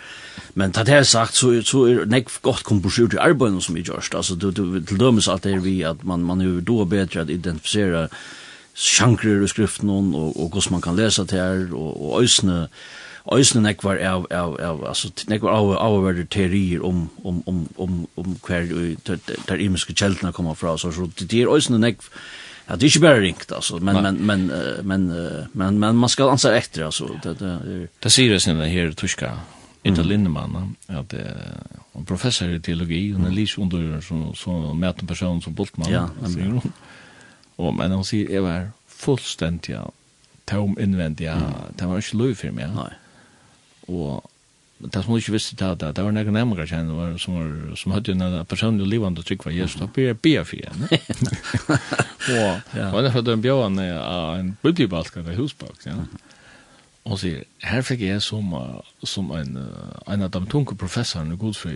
Men det här sagt så, så er det gott komposert i arbeten som vi görs. Alltså, du, du, til dømes alt det er vi att man, man är då bättre at identifisere sjankrer i skriften og, og hvordan man kan lese til her, og, og øsne, øsne nekvar av, av, av, altså, nekvar av, avverder teorier om, om, om, om, om hver der imiske kjeltene kommer fra, så, så det er øsne nekvar, Ja, det er ikke bare ringt, altså, men, men, men, men, men, men, man skal anse etter, altså. Det, det, er... det sier jeg sinne her, Tuska, Etta mm. Lindemann, at er professor i teologi, hun er lys under så, så møten person som Boltmann, ja, sier. Og, men hon sier, jeg var fullstendig ja, tom innvendig, ja, mm. det var ikke lov for meg. Ja. Nei. Og det som hun ikke visste til det, det var noen nærmere kjenne var, som, var, som hadde en personlig livende trygg for Jesus, da blir jeg bia for henne. og ja. var det en den av en buddybalkan i husbak, ja. Og hun sier, her fikk jeg som, som en, en av de tunge professorene i Godfri,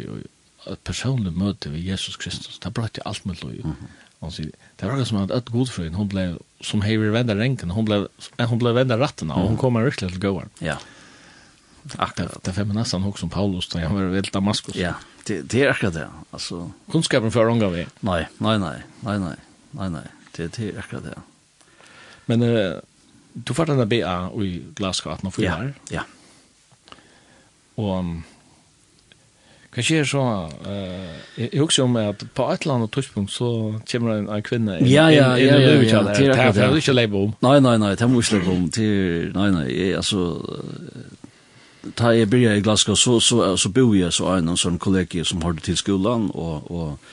et personlig møte ved Jesus Kristus, det brøtte alt med lov. Mm -hmm han sier, det var som at godfrøyen, hon ble, som hever venda renken, hon ble, hon ble venda rattena, og hon kommer riktig til gåar. Ja. Akkurat. Det, det femmer nesten hok som Paulus, da han var ved Damaskus. Ja, det, det er akkurat det, altså. Kunnskapen før unga vi. Nei, nei, nei, nei, nei, nei, nei, det, det er akkurat det. Men uh, du får denne BA i Glasgow 1804. Ja, ja. Og um, Hva skjer så? Uh, jeg husker om at på et eller annet tidspunkt så kommer en, en kvinne inn, ja, ja, inn, inn, ja, ja, ja, ja, ja, ja, det er ikke leibe om. Nei, nei, nei, det må ikke leibe om. Nei, nei, jeg, altså, ta jeg blir i Glasgow, så, så, så bor jeg så en sånn kollegie som har det til skolan, og, og,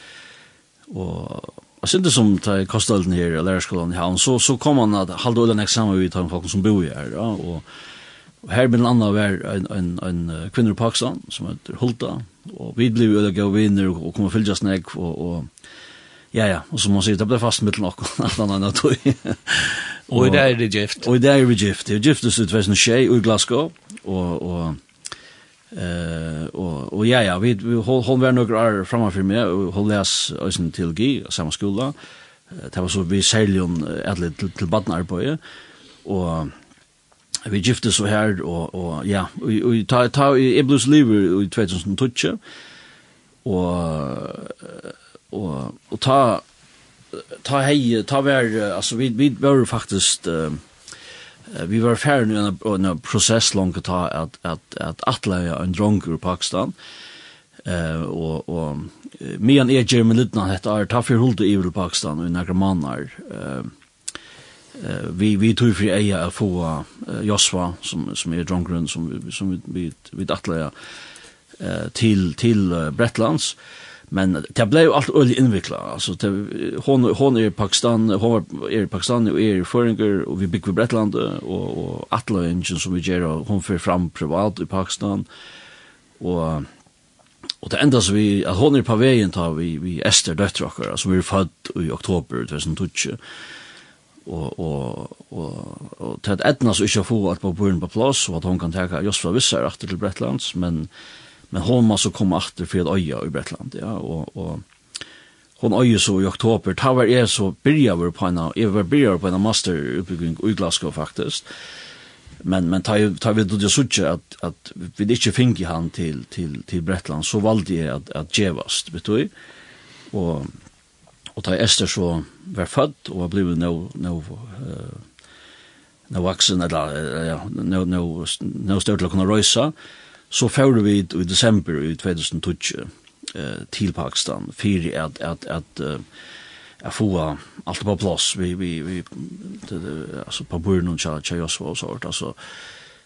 og Jeg synes det som ta kostölden her i lærerskolen i havn, så, så kom han at halde øyne eksamen vi tar med folk som bor her, ja, og, og her blir en annen var en, en, en kvinner i Pakistan som heter Hulta, og vi blev öliga gå vinner og kommer följa snägg og, og ja ja og som man sier, det ble fast mellan och allt annat tog Og i det er det gift. Og i det er det gift. Det er gift det så en tjej i Glasgow og, og Uh, og, og ja ja vi vi hold, håll var noen år framför mig och håll läs ösen till G samma skola. Det var så vi säljer om ett til, til badnarbeid, og vi gifte så her, og, og ja, og, og ta, ta, jeg ble livet i 2012, og, og, og ta, ta hei, ta vær, altså vi, vi var faktisk, uh, vi var færre i en, prosess langt ta at, at, at atleie en dronker i Pakistan, eh och och medan är Jeremy Lidnan heter ta för hulde i Pakistan och några mannar uh, vi vi tog för eja att få Joshua som som är drunken som som vi vi dattla eh till till Bretlands men det blev allt öll invikla alltså det, hon hon är i Pakistan hon är i Pakistan och är i Föringer och vi bygger i Bretland och och alla engine som vi gör hon för fram privat i Pakistan. Och Och det enda så vi, att hon är på vägen tar vi, vi Ester döttrakar, alltså vi är född i oktober 2012 og og og og tað etna så ikki få at på burn på plass og at hon kan taka just frá vissar aftur til Bretlands men men hon må så komme atter for at i í Bretland ja og og hon eiga så i oktober. Ta var er så byrja vi på na er var byrja på na master uppbygging i Glasgow faktisk men men ta ta det du att att vi det inte fick han till till till Bretland så valde jag att att gevast vet du och Og da Esther så var født og var blevet no, no, uh, no vaksen, eller ja, no, no, no større til å kunne røysa, så fører vi i desember i 2012 eh, til Pakistan, for at, at, at, at få allt på plats vi vi vi alltså på buren och tjata tjata oss och sånt alltså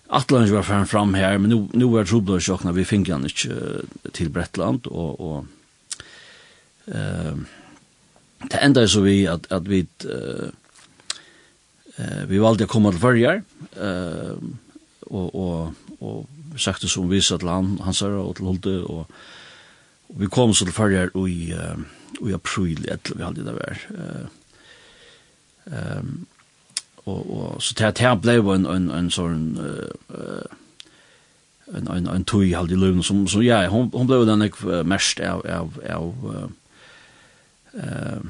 Atlantis var fram fram här men nu nu er trubbel chockna vi fick han inte till Bretland och och ehm Det enda så vi at, at vi uh, uh, vi valgte å komme til førjar uh, og, og, og sagt det som viset til han, han her og til Holte og, og vi kom så til førjar i, uh, i april etter vi hadde det vært uh, um, og, og så det her ble en, en, en sånn uh, en en en tui halde i løven som så ja hon hon blev den mest av av av eh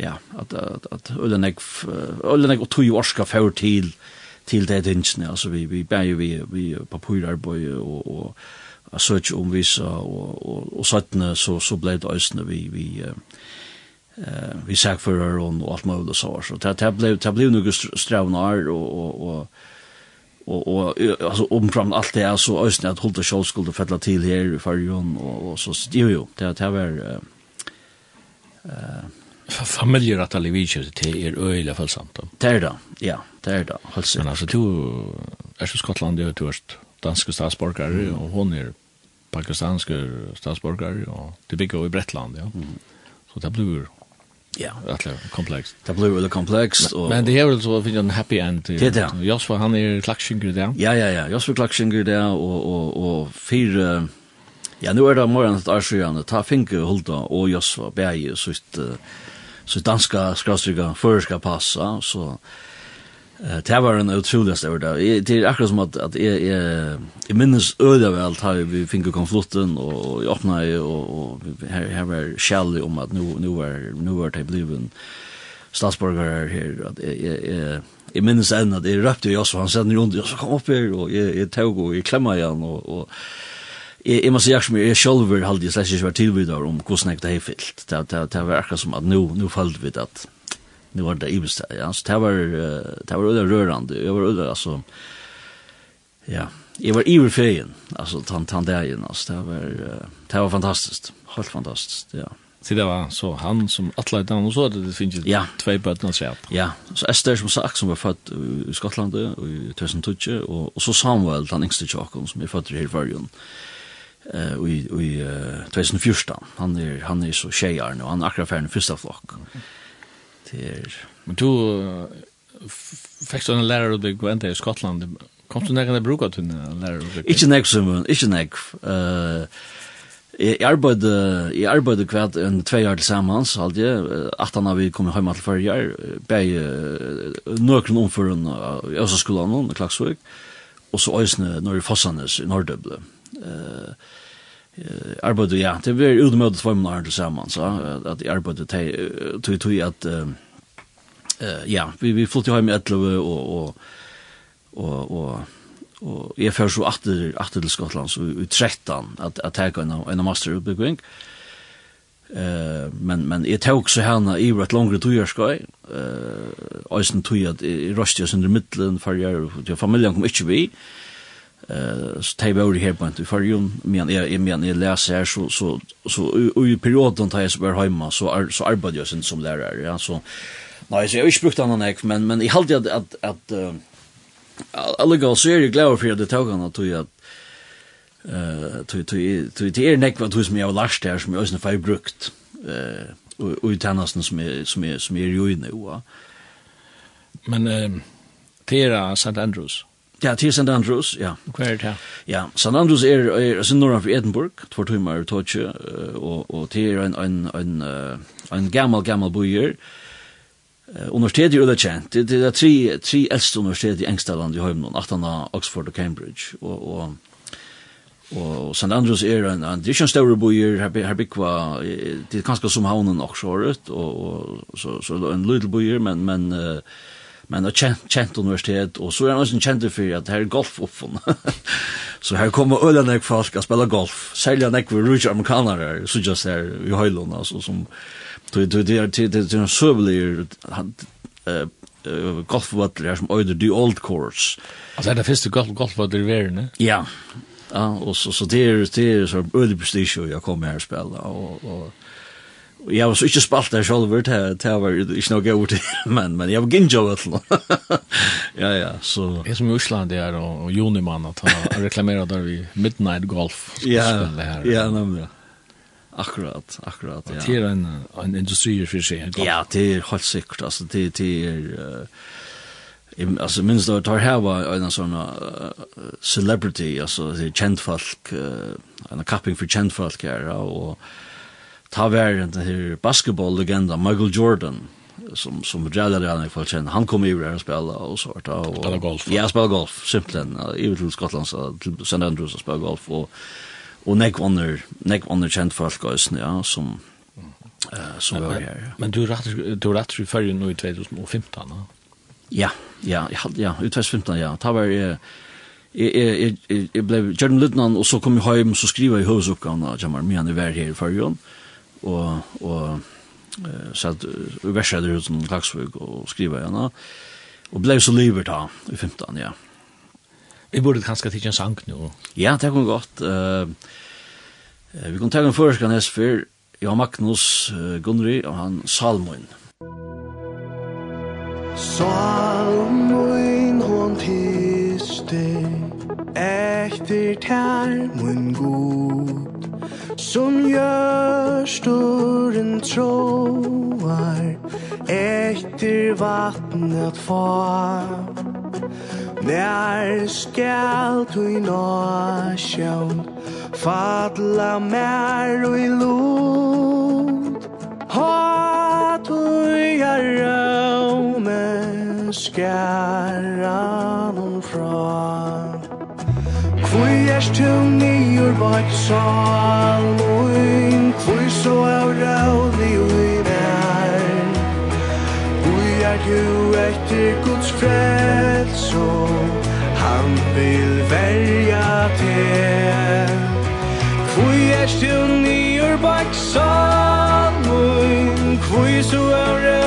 ja at at at ullen ek ullen ek to år skal for til til det tingene altså vi vi bærer vi vi på papirarbeid og og a search om visa og og og sattne så så blei det øsne vi vi eh vi sagt for her og alt mulig så. Så det det blei det blei nokre stravnar og og og og og altså om fram alt det er så øsne at holde skjold skulle fella til her i farjon og og så jo jo det det var Familjer att alla vidkjøs til er øyla følsamt. Det er det, ja, det er da. Holst. Men altså, du er så Skottland, du er danske statsborgare, mm. og hon er pakistanske statsborgare, og det bygger i Bretland, ja. Mm. Så det blir Ja, det är komplext. Det blir väldigt komplext och Men det är väl så att finna en happy end. Det är det. Joshua han är klaxingur där. Ja, ja, ja. Joshua klaxingur där och och och fyra Ja, nu er det morgen et arsøyene, ta Finke, Hulda og Josva, Bæge, sitt, sitt danska skrastrykka, føreska passa, så uh, det var en utroligast over det. Det er akkurat som at, at jeg, jeg, jeg minnes øde vel, ta vi Finke konflutten, og jeg åpna i, og, og her, her var kjærlig om at nu, nu var, nu var det bliven statsborgare her, at jeg, jeg, jeg jeg minnes enn at jeg røpte Josva, han sender rundt, Josva kom opp her, og jeg, jeg tog og jeg klemmer igjen, og, og jeg, jeg må si akkurat mye, jeg sjølver halde jeg slett ikke vært tilbyder om hvordan jeg det er fyllt. Det, det, det var akkurat som at nå, nå følte vi at nå var det ibest. Ja, så det var, det var øyne rørende. Jeg var øyne, altså, ja, jeg var iver feien, altså, tann, tann dagen, altså, det var, det var fantastisk, helt fantastisk, ja. Så det var så han som atlet han, og så hadde det finnes ja. tvei bøtene og skjep. Ja, så Esther som sagt, som var født i Skottlandet, i 2012, og, og så Samuel, den yngste tjokken, som er født i Førjen. Uh, eh uh, i i uh, 2014. Han er, han er så tjejar nu. Han er akkurat ferdig första flock. Det Er... men du uh, fick en lärare då gå ända i Skottland. Kom du nära bruker til till en lärare? Ikke nära Simon, ikke nära. Uh, Jeg arbeidde, jeg arbeidde kvart en tve år til sammen, så hadde jeg, at han har vi kommet hjemme til førre år, ble nøkren omføren av Øsaskolen, Klagsvøk, og så øyne når i Fossanes i Nordøble. Mm eh arbeidde ja, det var utmøtet for meg når sammen, så, at jeg arbeidet tog tog at, ja, vi, vi flyttet hjemme i Etløve, og, og, og, og og jeg fører så atter, atter til Skottland, så i 13, at jeg tar en, en masterutbygging, Uh, men men jeg tar også henne i rätt långt två år ska eh alltså tog jag i röstjes under mitten för jag och familjen kom ikke vi eh så tar vi här på inte för ju men jag men jag läser här så så så i perioden tar jag så var hemma så så arbetar jag sen som lärare ja så nej så jag har inte brukt annan ek men men i halt jag att att alla går så är jag glad för det tog han att att eh till till till det är näck vad hus mig jag last där som jag ösna fått brukt eh och i som är som är som är ju inne va men eh Tera St. Andrews Ja, til St. Andrews, ja. Hva er det her? Ja, St. Andrews er, er sin norra for Edinburgh, tvær timer i Totje, og, og til er en, en, en, en gammal, gammal bojer. Universitetet er det kjent, det det er tre, tre eldste universitet i Engstaland i Høymnon, 18 Oxford og Cambridge, og, og Og St. Andrews er en, en det er ikke en større bojer, her, her bygva, det er kanskje som havnen også, og, og, så, så er en lydel bojer, men, men uh, men et kjent, kjent universitet, og så er han også kjent for at her er golf oppfunn. så her kommer øyne nek folk å spille golf, særlig nek for rujtje amerikanere, så just her i høylån, altså, som, det er en søvelig golfvattler som øyder The Old Course. Altså er det første golfvattler i verden, Ja, ja og så, så det er, det er så øyde prestige å komme her og spille, og, og jag var så inte spalt där själv det det var inte något god men men jag var ginjo vet Ja ja, så är som i Island det är och Joni man att han reklamerar där vid Midnight Golf. Ja. Ja, nämligen. Akkurat, akkurat, ja. Det är en en industri för sig. Ja, det är helt säkert alltså det det är alltså minst då tar här var en sån celebrity alltså det känt folk en capping för känt folk här och ta var den här basketbolllegenden Michael Jordan som som jävlar han i fall känner. Han kommer ju där och spela och så vart och spela golf. Ja, spela golf simpelthen. I till Skottland så till St Andrews och spela golf och och Nick Wonder, Nick Wonder känd folk ösn ja som eh uh, som var här. Men du rätt du rätt ju för nu i 2015. Ja. Ja, ja, ja, ja, i 2015 ja. Ta var eh Jeg ble Jordan Lidnan, og så kom jeg hjem, så skriver jeg høysuppgavene av Jamal Mian i hver her i fargen. Mm og, og eh satt vi versjeder ut som klaksvik og skriva igjen, og blei så livet da, i 15, ja. Vi borde kanskje tidsje en sang nå. Ja, det kom godt. Uh, vi kan ta en førskan hestfyr, jeg har Magnus uh, Gunnry, og han Salmoin. Salmoin hon tiste, echter tær mun god, Som gjørstoren troar Etter vattnet far. Nær skal du i nasjon Fadla mer og i lot. Ha du i røvne Skæra og fra. Fui er tu nýur bort saluin kvui so av raudi ui vær Fui er tu etter Guds frelso Han vil verja te Fui er tu nýur bort saluin kvui so av raudi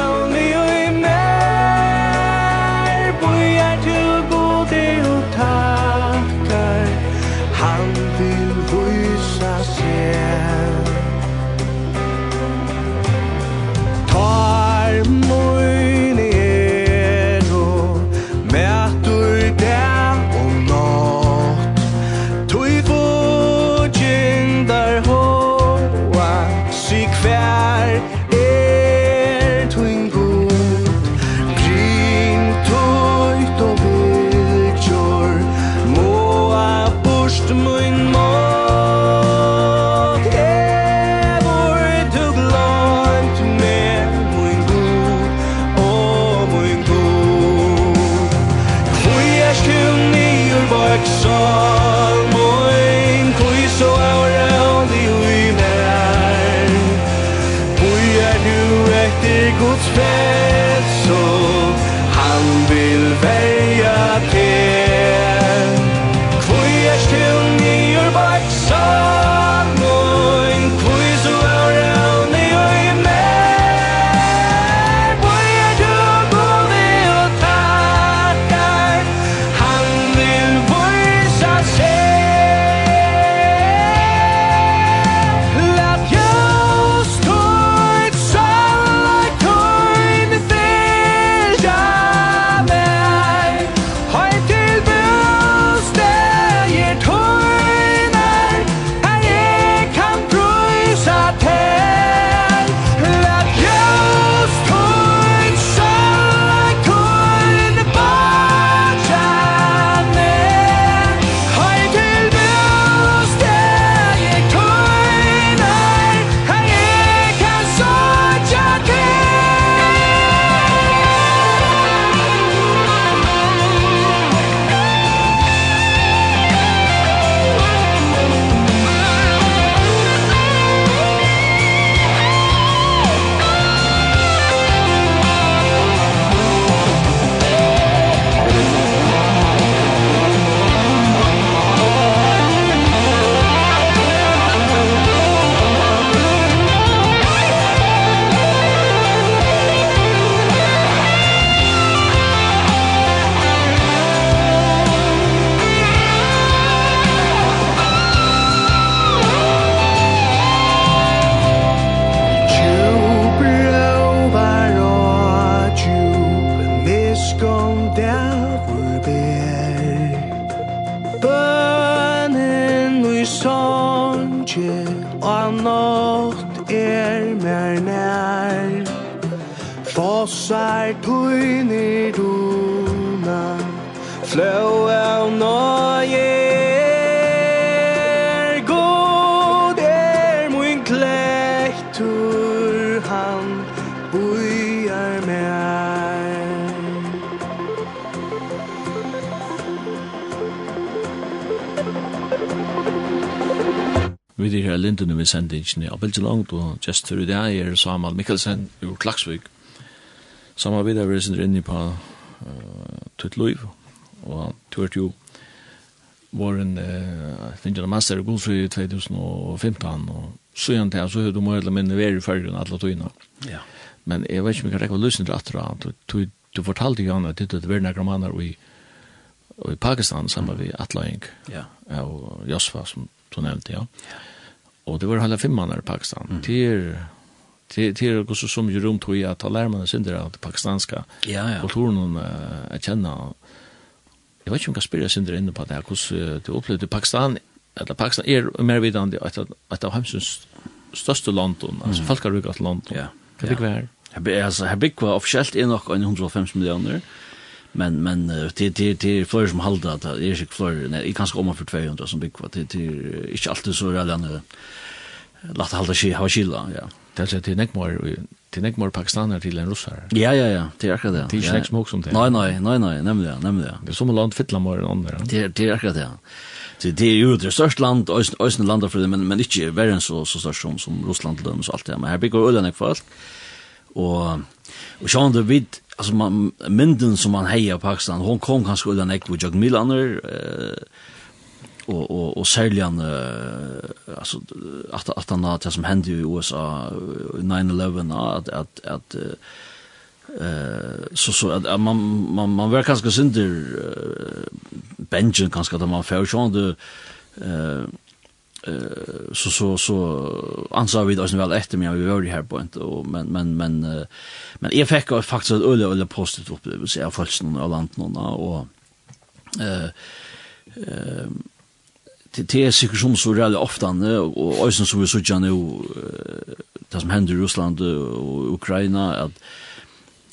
sendingen av Bilge Langt og gestur i dag er Samal Mikkelsen ur Klaksvik. Samal vidar vi sender inni på uh, Tutt Loiv og du Tutt Jo var en uh, Ninja Master i Gunsu i 2015 og så igjen til så høyde må eller minne være i fargen alle tøyene. Ja. Men jeg vet ikke om jeg kan rekke å løsne til at Du, du fortalte jo at det var nærmere manner i, i Pakistan sammen med Atlaing ja. og Josfa som du nevnte, ja. Ja Och det var hele fem månader i Pakistan. Mm. Till till till och så som ju runt hur jag talar lär man av det av pakistanska ja, ja. kulturen uh, jeg kjenner. Jag vet ikke om jag spelar sig inne på det Hvordan Hur du upplevde Pakistan eller Pakistan är mer vidande att att av hemsens största land alltså folkarika land. Ja. Det blir her? Jag blir alltså jag blir offisielt är nog 150 miljoner. Mm men men till till till fler som håller att det är sig fler nej kanske om för 200 som bygg Det till till inte alltid så där den låt hålla sig ha skilla ja. Det är till nekmor till nekmor pakistaner till en russar ja ja ja det är akkurat det. Det är inte smoke som det nej nej nej nej nämligen nämligen det är som land fittla mer än andra det det är akkurat det. Så det är ju det största land, östra landet för det, men, men inte värre än så, så störst som, som Russland, och allt det. Men här bygger ölen folk. Och, och så det vid, alltså man mynden som man hejar på Pakistan hon kom kanske undan ek med Jack Milaner eh och och och säljan eh alltså att att han att som hände i USA 9/11 att att att eh så så att man man man verkar kanske synder benchen kanske att man får ju ändå eh eh så så så ansar vi det väl efter men vi var ju här på inte och men men men men jag fick faktiskt ett öle öle positivt upplevelse av folksen och landet och eh ehm det är säkert som så där ofta och och som vi så ju nu det som händer i Ryssland och Ukraina att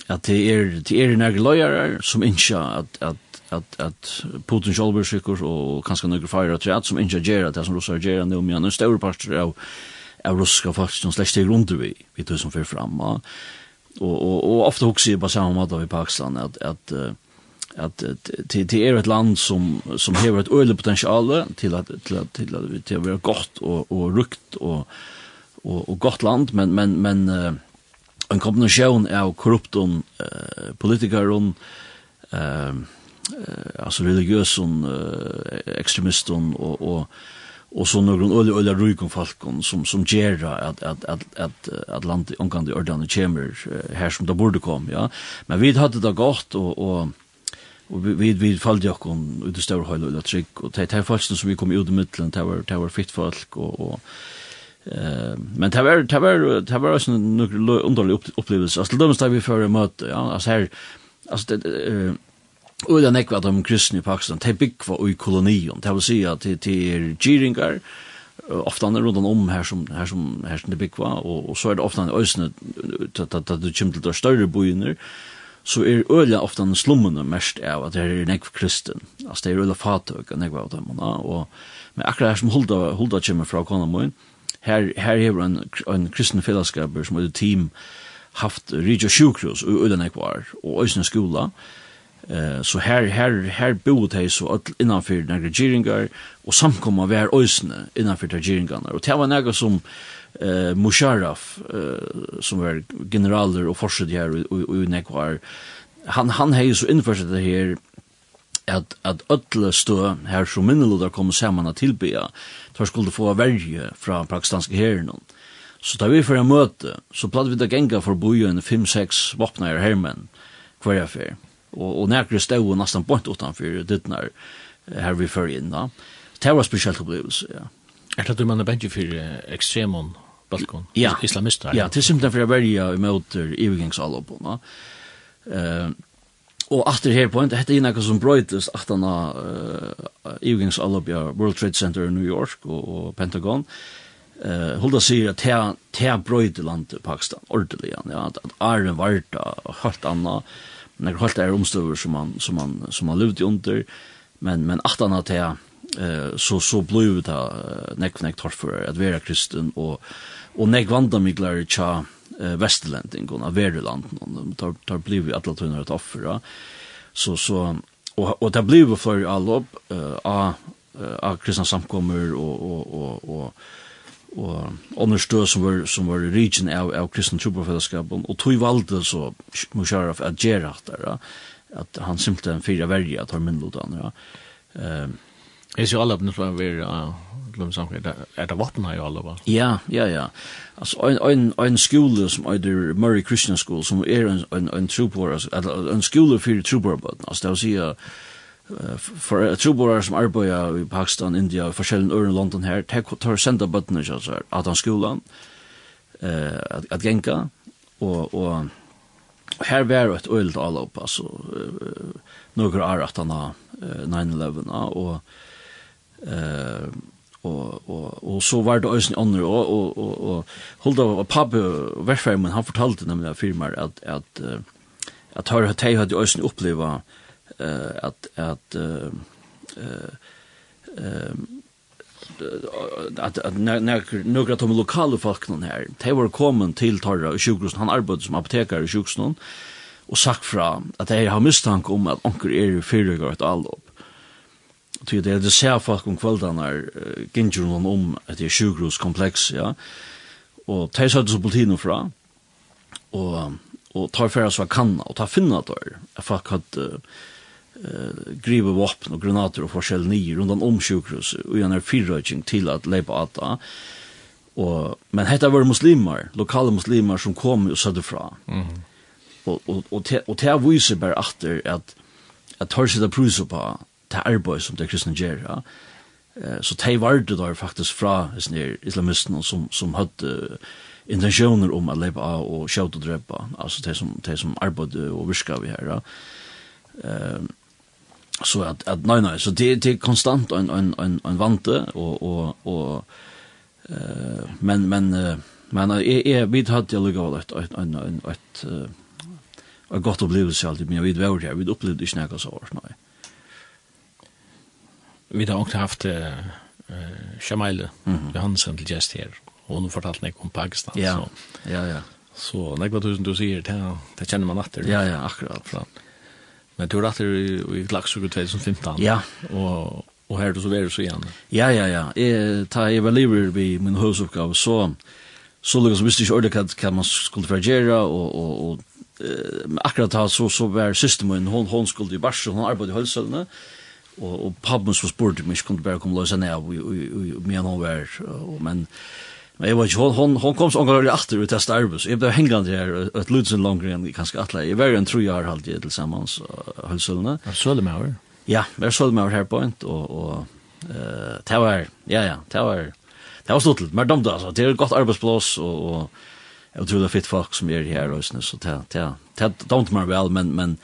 att det är det är några lojare som ikke att att at at Putin sjálvur sikur og kanskje nokre fire at som injagera det som russar gera nu men en stor part av av russiska folk som slett till grunden vi vi det som för fram och och och ofta också i samme måte i Pakistan at, att att det det er ett land som som har ett potensial potential till att till att at til det være gott och och rukt och och og godt land men men men en kombination av korrupton uh, politiker och eh alltså religiösen eh, extremisten och och och så några öle öle rykon falkon som som ger att att att att att land omkring Jordan chamber här som det borde kom ja. Men vi hade det gott och och Og vi vi fallde jag kom ut det stora høyde og trick och det er falsen som vi kom ut i mitten det var det var fitt folk och och Eh men det var det var det var också en underlig upplevelse. Alltså de där vi för möte, ja, alltså här alltså det Och den at de kristne i Pakistan, de byggva i kolonion, det vil si at det er gyringar, ofta er rundt om her som, her som, her som de byggva, og, og så er det ofta i øysene, at du kommer til de større boiner, så er øyla ofta slummene mest av at det er nekv kristen, altså det er øyla fatøk, nekv av dem, og, men akkurat her som Hulda, Hulda kommer fra Konamoyen, her, her hever en, en kristen fellesskaper som er team, haft Ridge Sjukrus og Ulla Nekvar og øysna skola, Eh så här här här bor det så att innanför den regeringar och samkomma var ösne innanför de regeringarna och det var några som eh Musharraf eh, som var generaler och forskare här och i Nekvar han han har ju så infört det här at at öll stå her som minnelodar kom saman at tilbya, tar skulle få verje fra pakistanske herren. Så da vi for en møte, så platt vi da genga for bojen 5-6 vapnare hermen hver affær og, og nærkere stod og nesten bort utanfor dittnar her vi fer inn da. Det var spesielt opplevelse, ja. Er det at du mener bensje for ekstremon, balkon, ja. islamister? Ja, det er simpelthen for jeg velger imot ivergangsalopene. Uh, og after her point, dette er noe som brøytes at han har uh, World Trade Center i New York og, og Pentagon. Uh, Hulda sier at det er brøyte landet Pakistan, ordentlig, ja, at, at Arne var og helt annet när helt är omstöver som man som man som man levde under men men att han att eh så så blev det näck näck torrt för att vara kristen och och näck vandra mig cha eh västerland och Nederland och tar tar blev alla tunnar att offra så så och och det blev för alla eh a a kristna samkommer och och och och og andre stø som var, som var i region av, av kristne troprofellesskapen, og tog valde så Musharraf at gjøre at, at han simpelthen fyra verja at har myndlotan, ja. Um, Jeg ser alle på vi glöm samkring, er det vatten her i alle fall? Ja, ja, ja. Altså, en, en, en skole som heter Murray Christian School, som er en, en, en trobor, en skole for trobor, altså det vil si at for jeg tror som arbeider i Pakistan, India, og forskjellige øren i London her, de tar senda bøttene ikke, altså, at han skolen, uh, at, at genka, og, og her var et øyelt alle opp, altså, uh, noen år at han har uh, 9-11, og, eh, og, og, og så var det øyne andre, og, og, og, og holdt av pappa, Verfheimen, han fortalte nemlig av firmaer at, at, at, at, at, at, at, at, at, at, uh, att att eh eh att att några tom lokale folk någon här. De var kommen till Torra i sjukhusen han arbeidde som apotekare i sjukhusen och sagt fra att de har misstanke om att onkel är fyrrögar ett allop. Ty det det ser folk om kvällarna gingjurnon om att det är sjukhuskomplex ja. Och de sa det så politien fra och och tar för oss kanna kan och tar finna då. Jag fuck hade eh grive vapen och granater och forskjell nio runt om sjukhus och gärna fyrröjning till att leva att och men hetta var muslimer, lokala muslimer som kom och södde fra mm. och och och te, och te visar bara efter att att tar sig det prus på det arbete som det kristna gör ja eh så te var det där faktiskt fra isner islamisten som som hade intentioner om att leva och skjuta og dräpa alltså de som de som arbeidde och virka vi här ja. Ehm så att att nej nej så det det är konstant en en en en vante och och och eh men men men är är vi hade det lugg av ett en en ett ett gott så alltid men vi var her, vi upplevde inte något så hårt nej vi har också haft eh Shamaila Johansen till gäst här och hon fortalt mig om Pakistan så ja ja. Så när tusen du säger det det känner man att det ja ja akkurat. Men du rattar i, i Glaxugur 2015. Ja. Og, og her du så verer så igjen. Ja, ja, ja. Jeg, ta jeg var lever ved min høysoppgave, så, så lukket som visste ikke ordet hva, hva man skulle reagere, og, og, og eh, akkurat da så, så var systemen, hon, hon skulle i Barsel, hon arbeidde i Høysølene, og, og pabben som spurte meg, ikke kunne bare komme løse ned, og, og, og, og, og, og, og, og, og, og, og, Men jeg var ikke, hon, hon kom så ångar atter ut testa arbeid, så jeg ble hengende her et ludsen langere enn kanskje atle. Jeg var en tro år halvt jeg tilsammans høysølene. Sølemaur? Ja, jeg var med her på en, og, og uh, det var, ja, ja, det var, det var stort, men dumt, altså, det er et godt arbeidsblås, og, og jeg tror det er fitt folk som er her, og, så det, det, det dumt meg vel, men, men,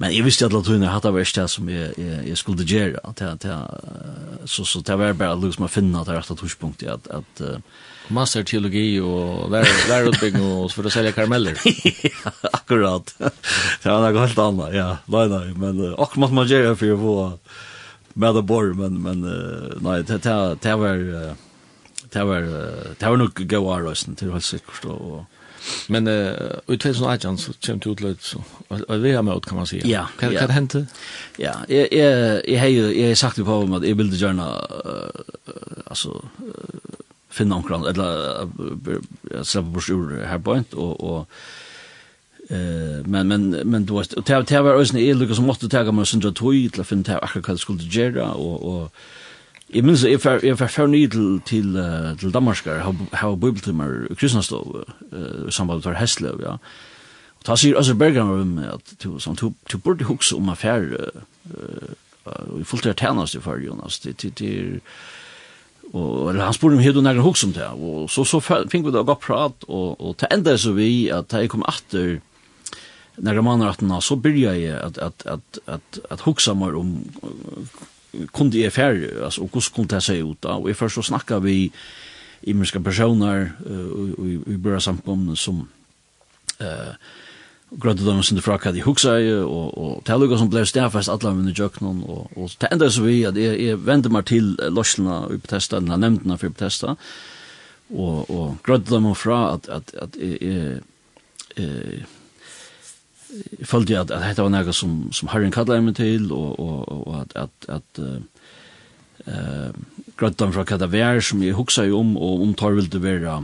Men jeg visste at Latuina hadde vært det som jeg, jeg, jeg skulle gjøre. Så, så det var bare liksom å finne at det rette torspunktet at, at uh, Master masterteologi och lärarutbildning og for å selge karameller. ja, Akkurat. Det var noe helt annet, ja. Nei, nei, men uh, akkurat måtte man gjøre for å få med det bor, men, men uh, nei, det, det, det var det var det var nog gå av rösten till helt säkert och Men uh, i 2018 så kom det ut litt, så och vi har mött kan man si. Ja, Hva kan det hända. Ja, jeg, jeg, jeg, har ju jag har sagt det på om at jeg ville gjerne, uh, alltså finna omkring, eller släppa bort ur här på inte, och, och eh men men men då och det det var ösn är Lucas måste ta mig sen då till att finna akkurat vad skulle göra och och Jeg minns if I if I til, til, till till Danmarkar har how i kristnastov uh, i samband med Heslöv ja. Och ta sig alltså Bergen med mig att to som to to borde hooks om affär eh i fullt tjänst för Jonas det det Og eller han spurte om hedon nærkar hugsa om det, og så, så fikk vi da godt prat, og, og det enda så vi at jeg kom atter nærkar att så börjar jag att att att att att huxa mer om kunde jag færre, alltså och hur skulle det se ut då och först så snackar vi imenska personer uh, i, i, i byrja samkomne som uh, grønte dem sin fra hva huksa i, og, og det er som ble stedfest alle mine jøkken, og, og det enda så vi at jeg, jeg vender meg til lorslene i Bethesda, eller nevntene for Bethesda, og, og grønte dem fra at, at, at jeg, jeg, jeg, jeg følte at, at dette var noe som, som Herren kallet meg til, og, og, og at, at, at uh, grønte dem fra hva det var som jeg huksa i om, og om tar vil det være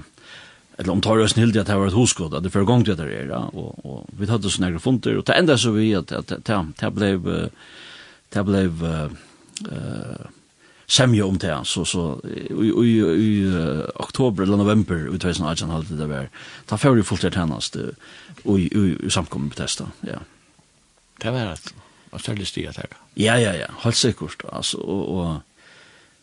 eller om tar oss nildi at det var et hoskod, at det fyrir gong det er, og, og vi tatt oss nærkere funter, og det enda så vi at det blev det blei semje om det, så, så i, i, oktober eller november i 2018 hadde det vært, da fyrir vi fullt det hennast i, i, samkommet på testa, ja. Det var et, og særlig stiget her. Ja, ja, ja, helt sikkert, altså, og, og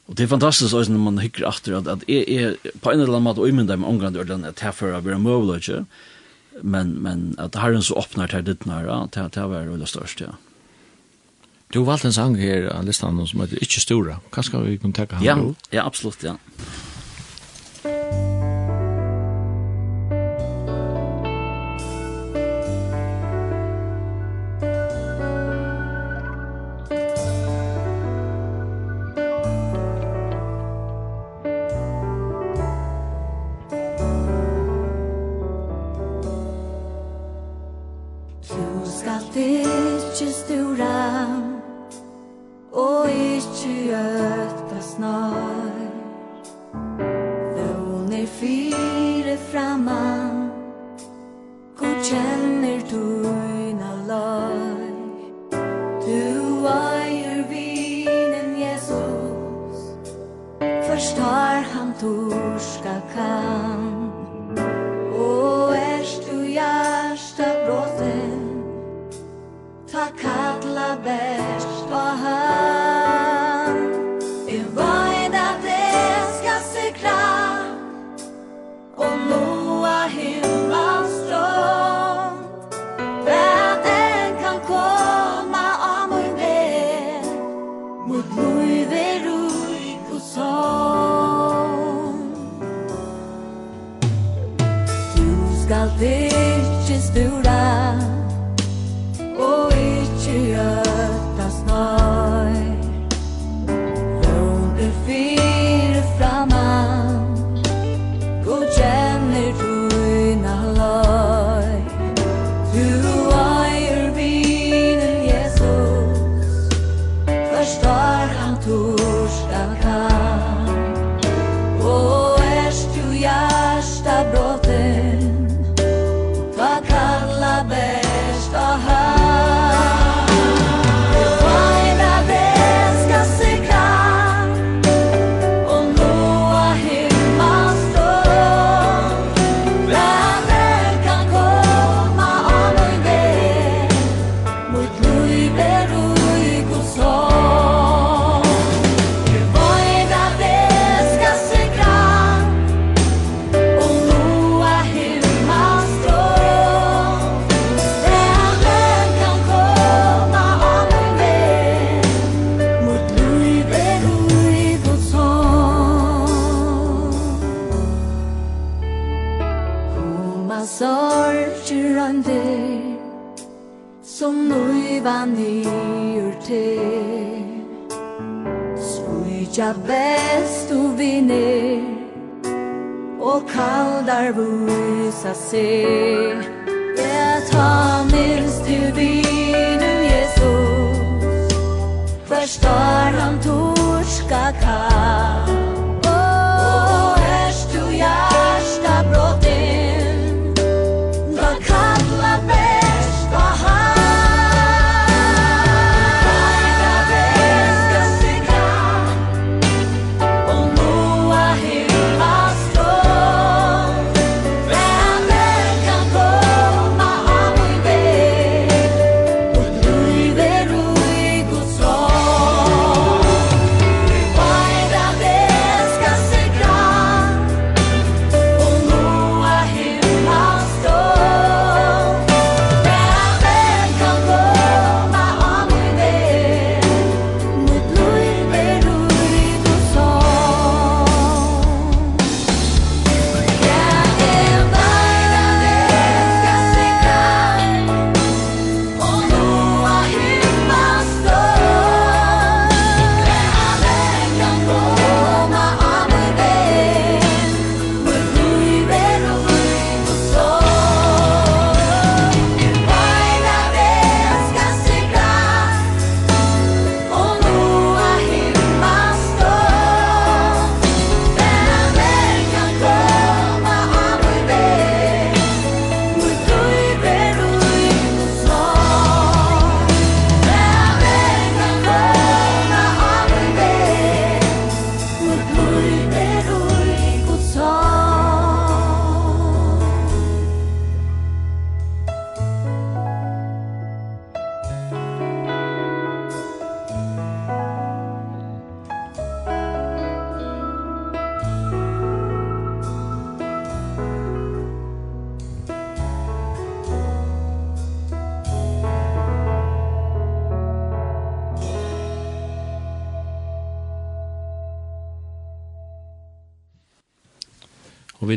Og det er fantastisk også når man hykker etter at, at jeg er på en eller annen måte øymynda med omgang til at jeg for å være møvla ikke, men, men at herren så åpner til ditt nære, til at jeg var veldig størst, ja. Du har valgt en sang her av listan som heter Ikke Stora. Hva skal vi kunne tenke han? Ja, ja, absolutt, ja. Musikk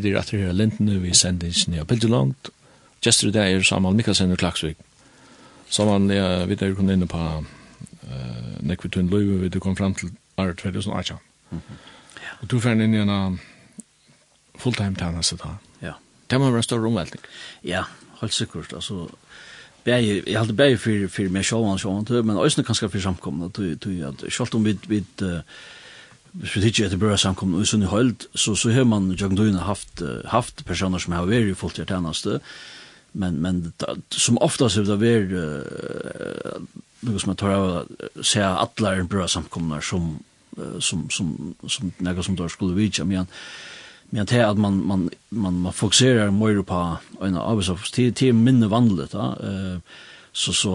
vi er etter her lintene, vi sender ikke nye bilder langt. Gjester i dag er Samal Mikkelsen og Klaksvik. Samal, ja, vi er kom inn på uh, Nekvitun Løyve, vi kom frem til år 2018. Ja. Og du fann inn i en fulltime-tjeneste da. Ja. Det må være en større omveltning. Ja, helt sikkert. Altså, bæði jeg halte bæði fyrir fyrir meg sjálvan sjálvan men eisini kanskje fyrir samkomna tu tu at sjálvt um við við hvis vi tidsjer etter børre samkomne i Sunni Høyld, så, så har man Jørgen Døyne haft, haft personer som har vært i fulltid tjeneste, men, men da, som oftast har det vært uh, noe som jeg tar av å se alle børre samkomna som, uh, som, som, som, som noe som da skulle vidja, men men det at man, man, man, man fokuserer mer på en arbeidsavs, det er minne vanligt. da, uh, så, så,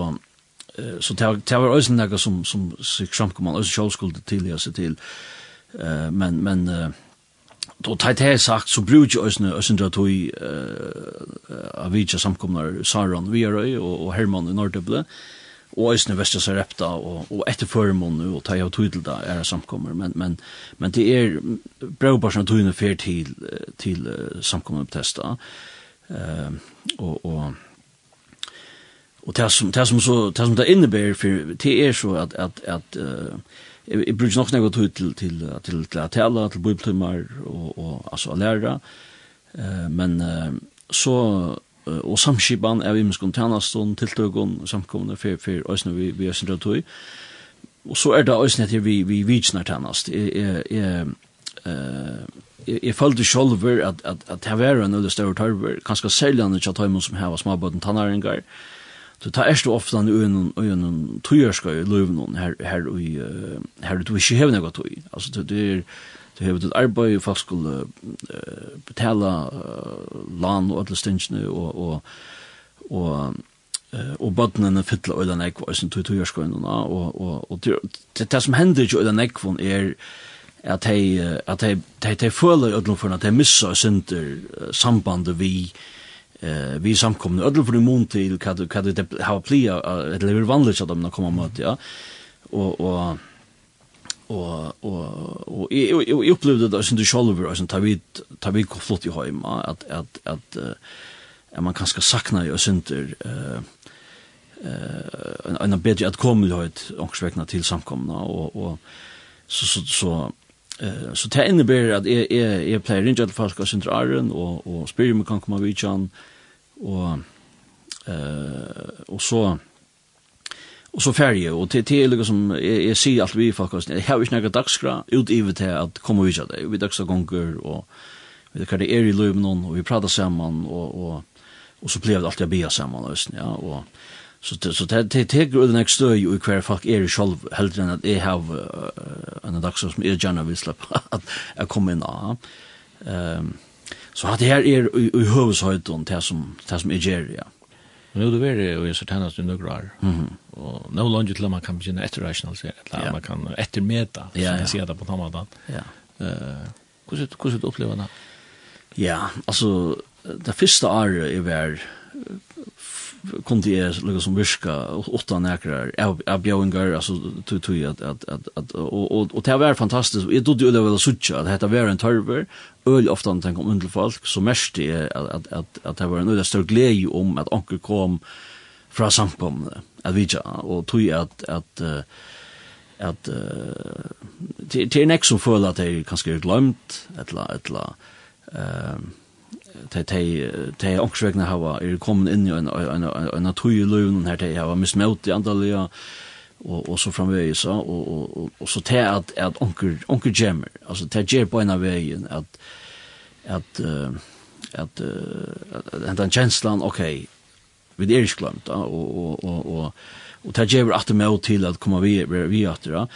så det var også noe som, som, som, som man også selv skulle tilgjøre seg til, Eh men men då tar det sagt så brukar ju ösnä ösnä då i eh av vilka samkomnar Saron vi är och och Herman i Norrtöble och ösnä västra Sarepta och och efter förmon nu och ta jag till där är samkommer men men men det är brukar som tog en til, till till samkommer på testa. Eh och och Och det som det som så det som det innebär för det är så att att att uh, jeg bruker nok noe tid til, til, til, til å tale, til bibeltimer og, og altså å lære. Uh, men uh, så, uh, og samskipan er vi muskon tjenestånd, tiltøkken, samkomne, for, for øyne vi, vi er øyne tøy. Og så er det øyne til vi, vi vitsner tjenest. Jeg, jeg, jeg, uh, jeg, jeg følte selv at, at, at det var en veldig større tørver, kanskje særlig enn ikke at som har småbøten tannæringer, og Så ta erst du ofta nu en och en tøyerska i löven her her i och här du ikke har något tog. Altså det er det har et arbeid folk skulle betala land og alle alla og og og och og bøtnene fytla øyla nekva og sin tog togjerskøyna og, og, og det, det som hender ikke øyla nekva er at de, at de, de, de føler øyla for at de missa synder sambandet vi eh vi samkomna ödel för en mån till kan kan det ha plia det lever vanligt att de kommer mot ja. Och och och och och jag upplevde det som du själv och som tar vi tar vi flott i hem att att att att man kanske saknar ju synter eh eh en bättre att komma ut och svekna till samkomna och och så så så eh så det innebär att är är är player inte att fast går sin och och spyr man kan komma vid chan og eh og så og så færje og til til liksom som jeg sier alt vi faktisk jeg har ikke noe dagskra ut i til at komme ut av det vi dagsra gonger og vi kan det er i løven og vi prater sammen og og og så blev det alltid be sammen og ja og så så det det tek ut den extra ju kvar fuck är själv helt den att jag har en dagsra som är gärna vill släppa att jag kommer in ehm Så att det här är i, i huvudsöjton det som, det som är gärna, ja. Nu det är det och jag sa tjänast i några år. Och nu långt till att man kan begynna efter etterrationalisera, eller ja. man kan ettermeta, så ja, ja. säga det på samma dag. Ja. Uh, hur ser du upplever det? Ja, alltså det första året är väl kom det är lika som viska åtta näkrar av bjöingar alltså tog tog att att att och och det var fantastiskt jag trodde det var så att det var en törver öl ofta när kom under folk så mest är att att att att det var en öde stor glädje om att onker kom från samkomne att vi och tog att att att uh, det är nästan som för att det kanske är glömt eller eller ehm te te te onkel hava er komin inn í ein ein ein ein natúrlig løvn her te hava mismelt í andalia og og så framvegis og og og, og så til at at onkel onkel Jemmer altså til ger på en av veien at at uh, at uh, at den känslan okej okay, vid är glömt och och och och och ta ger att mig till att komma vi vi att då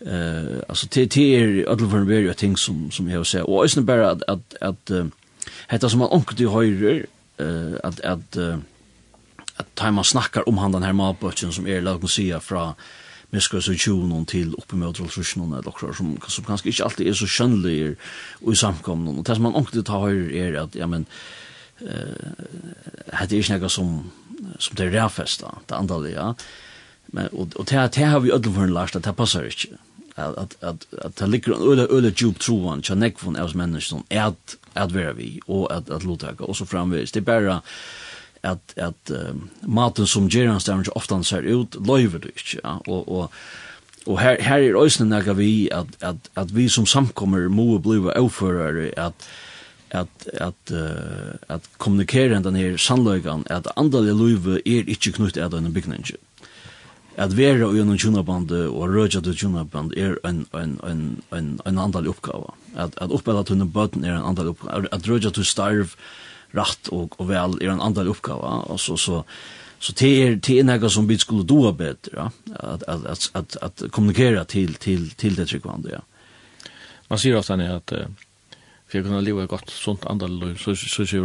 eh alltså te te alla for en jag ting som som jag säger och är bara att att att hetta som man onkel du höjer eh att att att man snackar om han den her malbötchen som är lagom sia från Miskus og tjonen till uppe med Otrolsrusjonon eller också som, som kanske inte alltid är så skjønnelig och i samkomnen Och det som man ångte tar är att, ja men, eh hade är något som som det är festa det andra ja. Men och och det det har vi ödel för en last att det passar inte att att att att det ligger en öle öle djup troan jag neck från oss människor som är att att vara vi och att att låta gå och så framvis det bara at at uh, maten som gerans der ikke ofte ser ut løyver det ikke ja? og og og her her er også nega vi at at at vi som samkommer må blive overfører at at at uh, at kommunikere den her sannløgan at andale løyve er ikke knyttet at en bygning at vera og gjennom tjunaband og rødja til tjunaband er en, en, en, en, en andal oppgave. At, at oppgave tunne en bøten er en andal oppgave. At rødja til starv rätt och och väl i en annan uppgåva och så så så det är det är något som vi skulle doa bättre ja? att att att att, att kommunicera till till till det tryckande ja. Man ser ofta när att för att kunna leva gott sånt andra så så så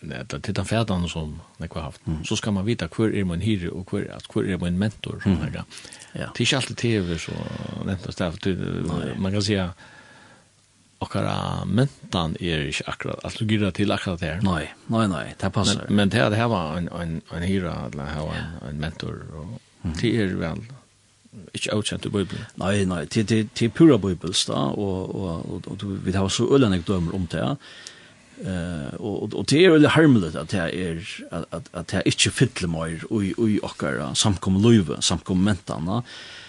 det att titta färdan som det har haft mm. så ska man veta hur är man hyre och hur att hur är man mentor så här. Ja. Det är inte alltid tv så nämnt det man kan säga okkara mentan er ikke akkurat, altså gira til akkurat det her. Nei, nei, nei, det passer. Men, men det er det her var en, en, en hyra, eller her var en, en mentor, og mm. det er vel ikke avkjent i Bibelen. Nei, nei, det, det, det er pura Bibels da, og, og, og, og vi har så øyne dømer om det, Uh, og, og og det er veldig harmeligt at det er at, at, at det er ikke fytler mer i, i okkara samkommet løyve, samkommet mentene, uh,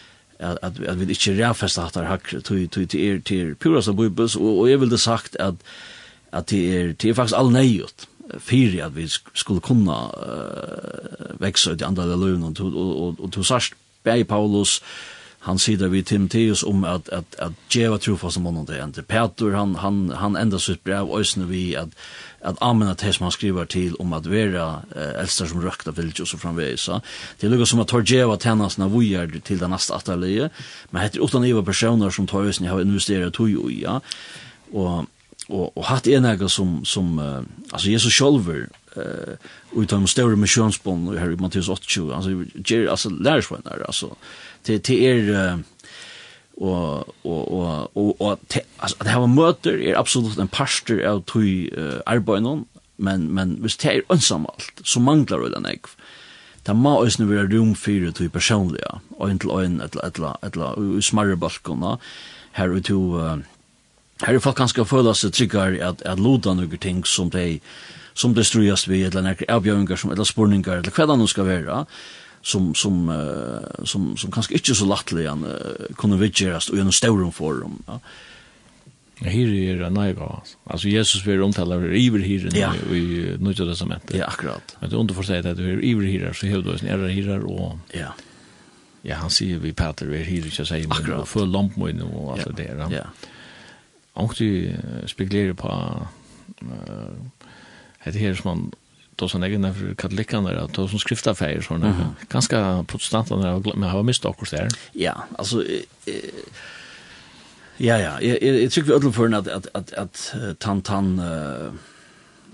at at at vi ikkje ræfesta at har tui tui til er til pura som bibels og og eg vil det sagt at at det er det er faktisk all neiot fyrir at vi skulle kunna uh, veksa ut i andre løven og og og, og to sast bei Paulus han sier vi Timotheus om at at at geva trofast for som honom det Peter han han han enda sitt brev øysne vi at at använda det som han skriver till om att vera eh, äldsta som rökta vilja og så framvägs. Det lukar som att tar djeva tennasna vujar till den nästa atelier. Men det utan iva personer som tar ösning har investerat tog i. Ja. Och och och hatt en ägare som som uh, alltså Jesus själver eh utan de stora missionsbond här i Matteus 8 alltså ger alltså lärsvänner alltså till till er uh, og og og og og te, altså at hava møter er absolutt en pastor av tøy uh, arbeiðin men men hvis det er ensamalt så manglar det den egg ta ma øsn vera room fyrir tøy personliga ein til ein ella ella ella smarre balkona her og to uh, her er folk kanskje føla seg tryggere at at loda noen ting som de, som det strøyast vi, eller noen avgjøringer, som, eller spurningar, eller hva det nå skal være, som som uh, som som kanskje ikke så lattelig han uh, kunne vidgerast og gjennom staurum forum. Ja. Ja, Her er en naiva. Altså Jesus vil omtala over iver her ja. i Nødja testamentet. Ja, akkurat. Men det er underforstått at du er iver her, så hevde du en ære her og... Ja. Ja, han sier vi Peter, vi er her ikke sier, men følg lampmøyne og alt ja. det der. Ja. Og du spekulerer på uh, det her som man då som egna för katolikerna där då som skriftafärer såna mm -hmm. ganska protestanterna men har mist också där. Ja, alltså eh, ja ja, jag tycker vi öll för att att att att tan tan uh,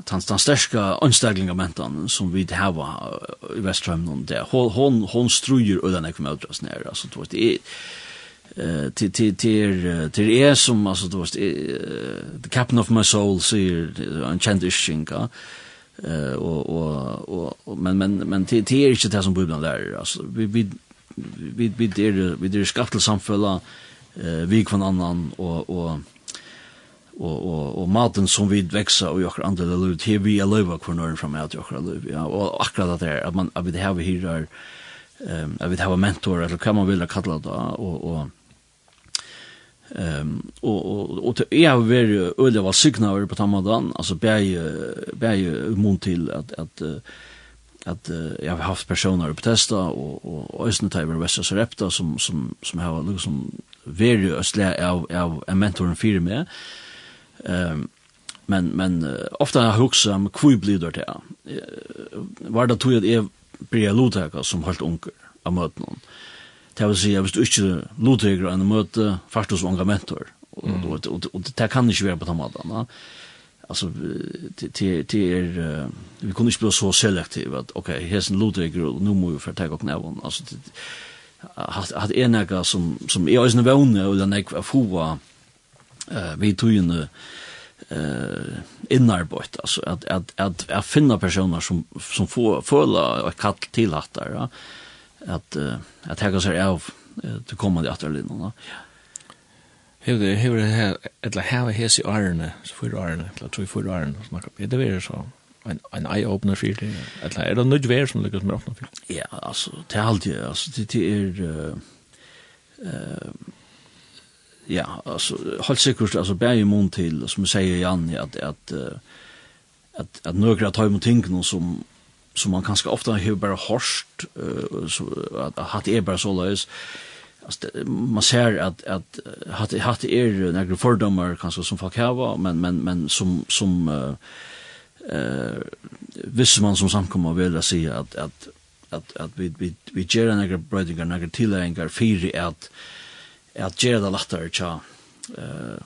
tan tan starka anställningar som vi det i i Västströmmen där. Hon hon hon strujer och den är kommer ut ner alltså då det är till till till till er som alltså då det captain of my soul säger en känd ischinka. Eh eh och och och men men men det till är inte det som Bibeln lär alltså vi vi vi vi det vi det skapt samfälla eh vi från annan och och och och og maten som vi växer och jag andra liv till vi lever kvar norr från at jag lever ja. Och akkurat det är at man at vi har er ehm at vi har mentor eller kan man vilja kalla det och och Ehm och och och till är väl öle var över på tamadan alltså bäj bäj mun till att att att jag har haft personer på testa och och ösna timer västra serepta som som som har liksom very östlä av av en mentor för med Ehm men men ofta har huxa om kvui blider det. Var det tog jag blir lotaka som helt onkel av mötnon det vil si, hvis du ikke lodtøyger en møte, først hos unga mentor, mm. og, og, og, og det kan ikke være på den måten. Alltså det det är vi kunde inte bli så selektiva att okej, okay, här är Ludvig och nu måste vi för ta och knävon. Alltså det hat hat er några som som är ösna våne eller den av hoa eh vi tog eh innarbeitt alltså att att att att finna personer som som får føla og kall til hattar. Ja at uh, at taka seg av til komandi atterlinna. Ja. Hevur det hevur det her ella hava hesi arna, so fyrir arna, ella tru fyrir arna, so er Det verður så ein ein eye opener fyrir det. Ella er det nødt vær som lukkar mer opna fyrir. Ja, altså det er alltid, altså det det er uh, uh, ja, altså halt sikkert altså bær i mån til som jeg sier, Jan at at uh, at at nøkra tøym og ting som som man kanskje ofte har bare hårst, uh, så, at, at hatt er bare så løs. Det, man ser at, at hatt, hatt er några fordommer kanskje som folk har, men, men, men som, som uh, uh, visst man som samkommer vil jeg si at, at, at, at vi, vi, vi gjør negre brøydinger, negre tilhengar, fire at, at gjør det lettere tja, uh,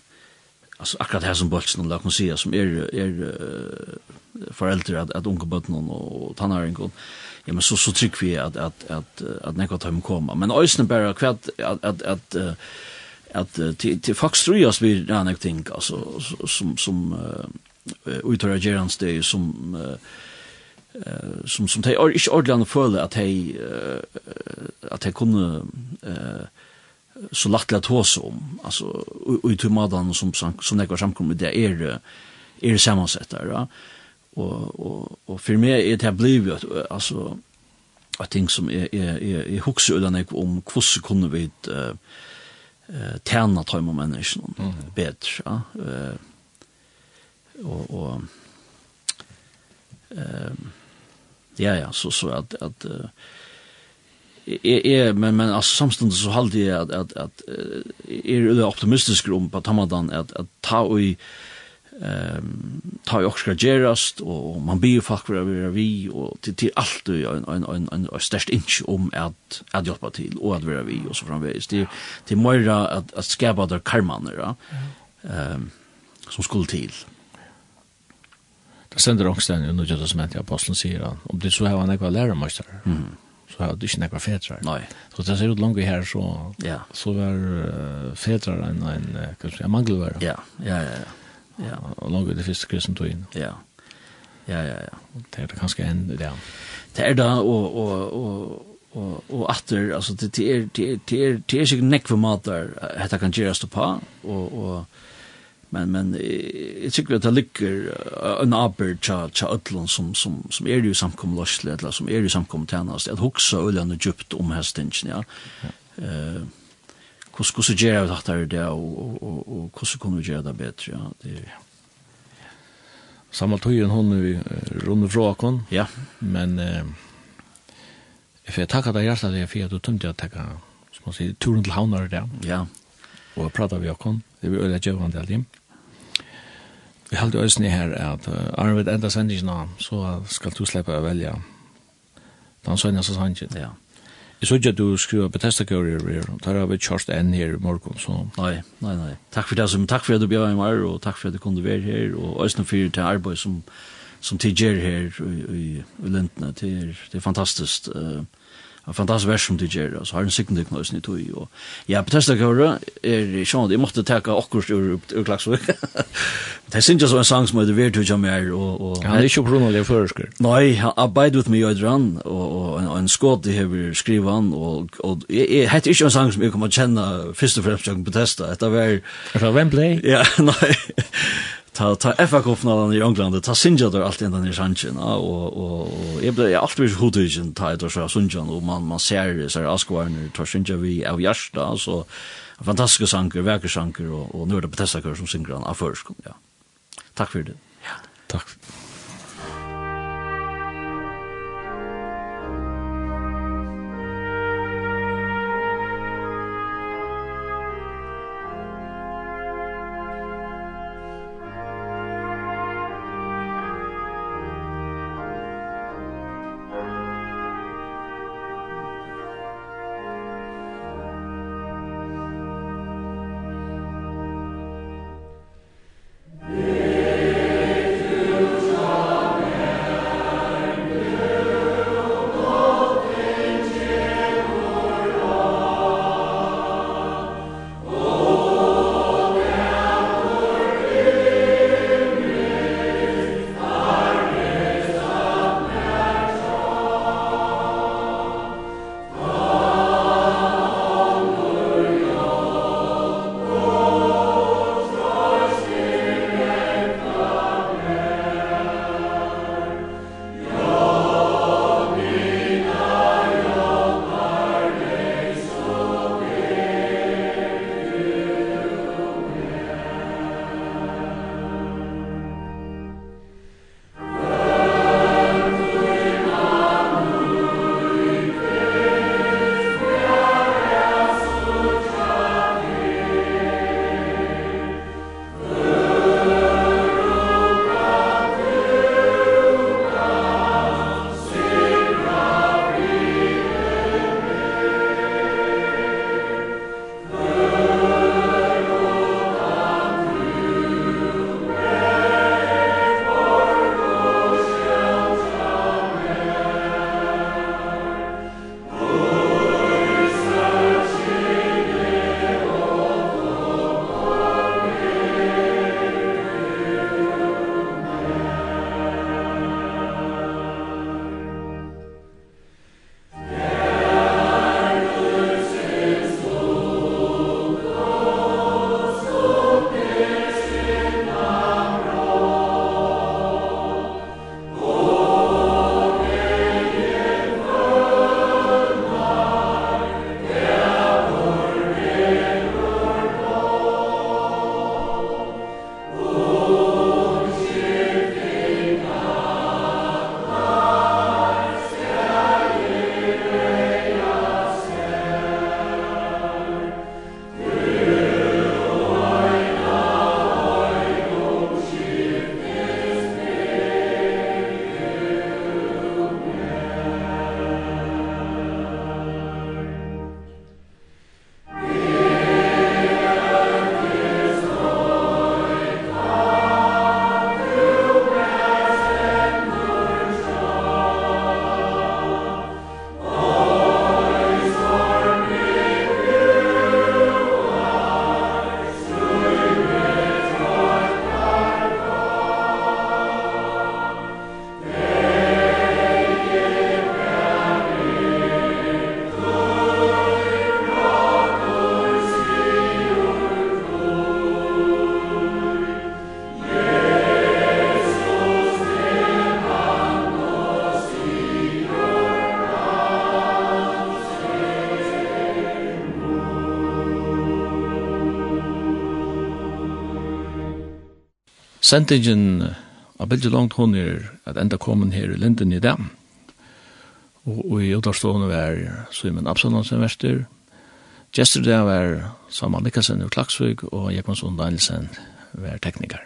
altså akkurat her som Boltsen, la oss si, som er, er uh, föräldrar att att unga barn och tonåring ja men så så tycker vi att att att att när kommer komma men ösnen bara kvart att att att att till till faktiskt tror jag vi ja något ting alltså som som utöra gerans det som som som tej inte ordland föll att uh, att hej kunde eh så lätt hos om alltså ut i madan som som det går samkom med det är är sammansättare va og og og för mig är det blev alltså at ting som är är i är huxar utan om hur kunne vi eh eh tärna tøyma menneskene mm. bättre ja eh och och eh ja ja så så att att är är men men alltså samstundes så håller jag att att att är det optimistisk om på Tamadan att att ta och ehm ta ju också gerast och man blir fuck för vi vi och till till allt en en en en störst inch om att att hjälpa till och att vara vi och så framvis det till mera att att skapa där karmaner då ehm som skulle till Det sender også den under Jesus med apostelen sier han, om det så har han ikke vært lærermøster, mm. så har du ikke vært fedre. Nei. Så det ser ut langt her, så, ja. så var uh, fedre en, en, en, en, en mangelvære. Ja, ja, ja, ja. Ja. Og langt det første kristen tog inn. Ja. Ja, ja, ja. Det er det kanskje en, ja. Det er da, og, og, og, og og atter altså, det det er, det er, det er sig neck för matar kan kan det på og, og, men men jag tycker att det ligger en upper charge chatlon som som som är ju samkom lossle eller som är ju samkom tjänast att huxa ullen och djupt om hästen ja eh hvordan hvordan gjør vi dette det og og og og hvordan kunne vi gjøre det bedre ja det er Samal tøyen hon vi runde fra kon. Ja. Men eh if jeg takka deg hjarta deg for at du tømte at takka som man sier turen til havnar der. Ja. Og prata vi okon. Det vi øyla jøvan til dem. Vi heldur øysni her at Arvid enda sendingen så skal du slippe å velge den sønja så sannsyn. Ja. Jeg så ikke at du skriver Bethesda-kjører her, og der har vi kjørst en her i morgen, så... Nei, nei, nei. Takk for det som, takk for at du bjør meg mer, og takk for at du kunne være her, og også for til arbeid som, som til gjør her i, i, i Lintene. det er, det er fantastisk. Uh, en fantastisk vers som du gjør, og så har en sikkende knøysen i tog. Og ja, på testa er sånn sjån, jeg måtte teka akkurat ur, ur Klagsvik. det er ikke så en sang som heter Vertu Hudja Og, og, han er ikke kronalig føresker. Nei, han arbeid with me i Øydran, og, og, en, en skåd i hever han, og, og jeg, jeg heter ikke en sang som jeg kommer til å kjenne først og fremst på testa. Det var... Er det Wembley? Ja, nei ta ta FA Cup-finalen i England, ta Sinjader allt ända ner i Sanchen och och och jag blev alltid så hotad ta det så Sunjan och man man ser så här Asquarner tar Sinja vi av Jarsta så fantastiska sanger, verkar sanger och och nu är det Bethesda som synger han av först ja. Tack för det. Ja. Tack. sendingen av bildet langt hun er at enda kommen her i Linden i dem. Og og i utavstående var Simon Absalon som verster. Gjester der var Saman Mikkelsen ur Klaksvig og Jekmansson Danielsen var tekniker.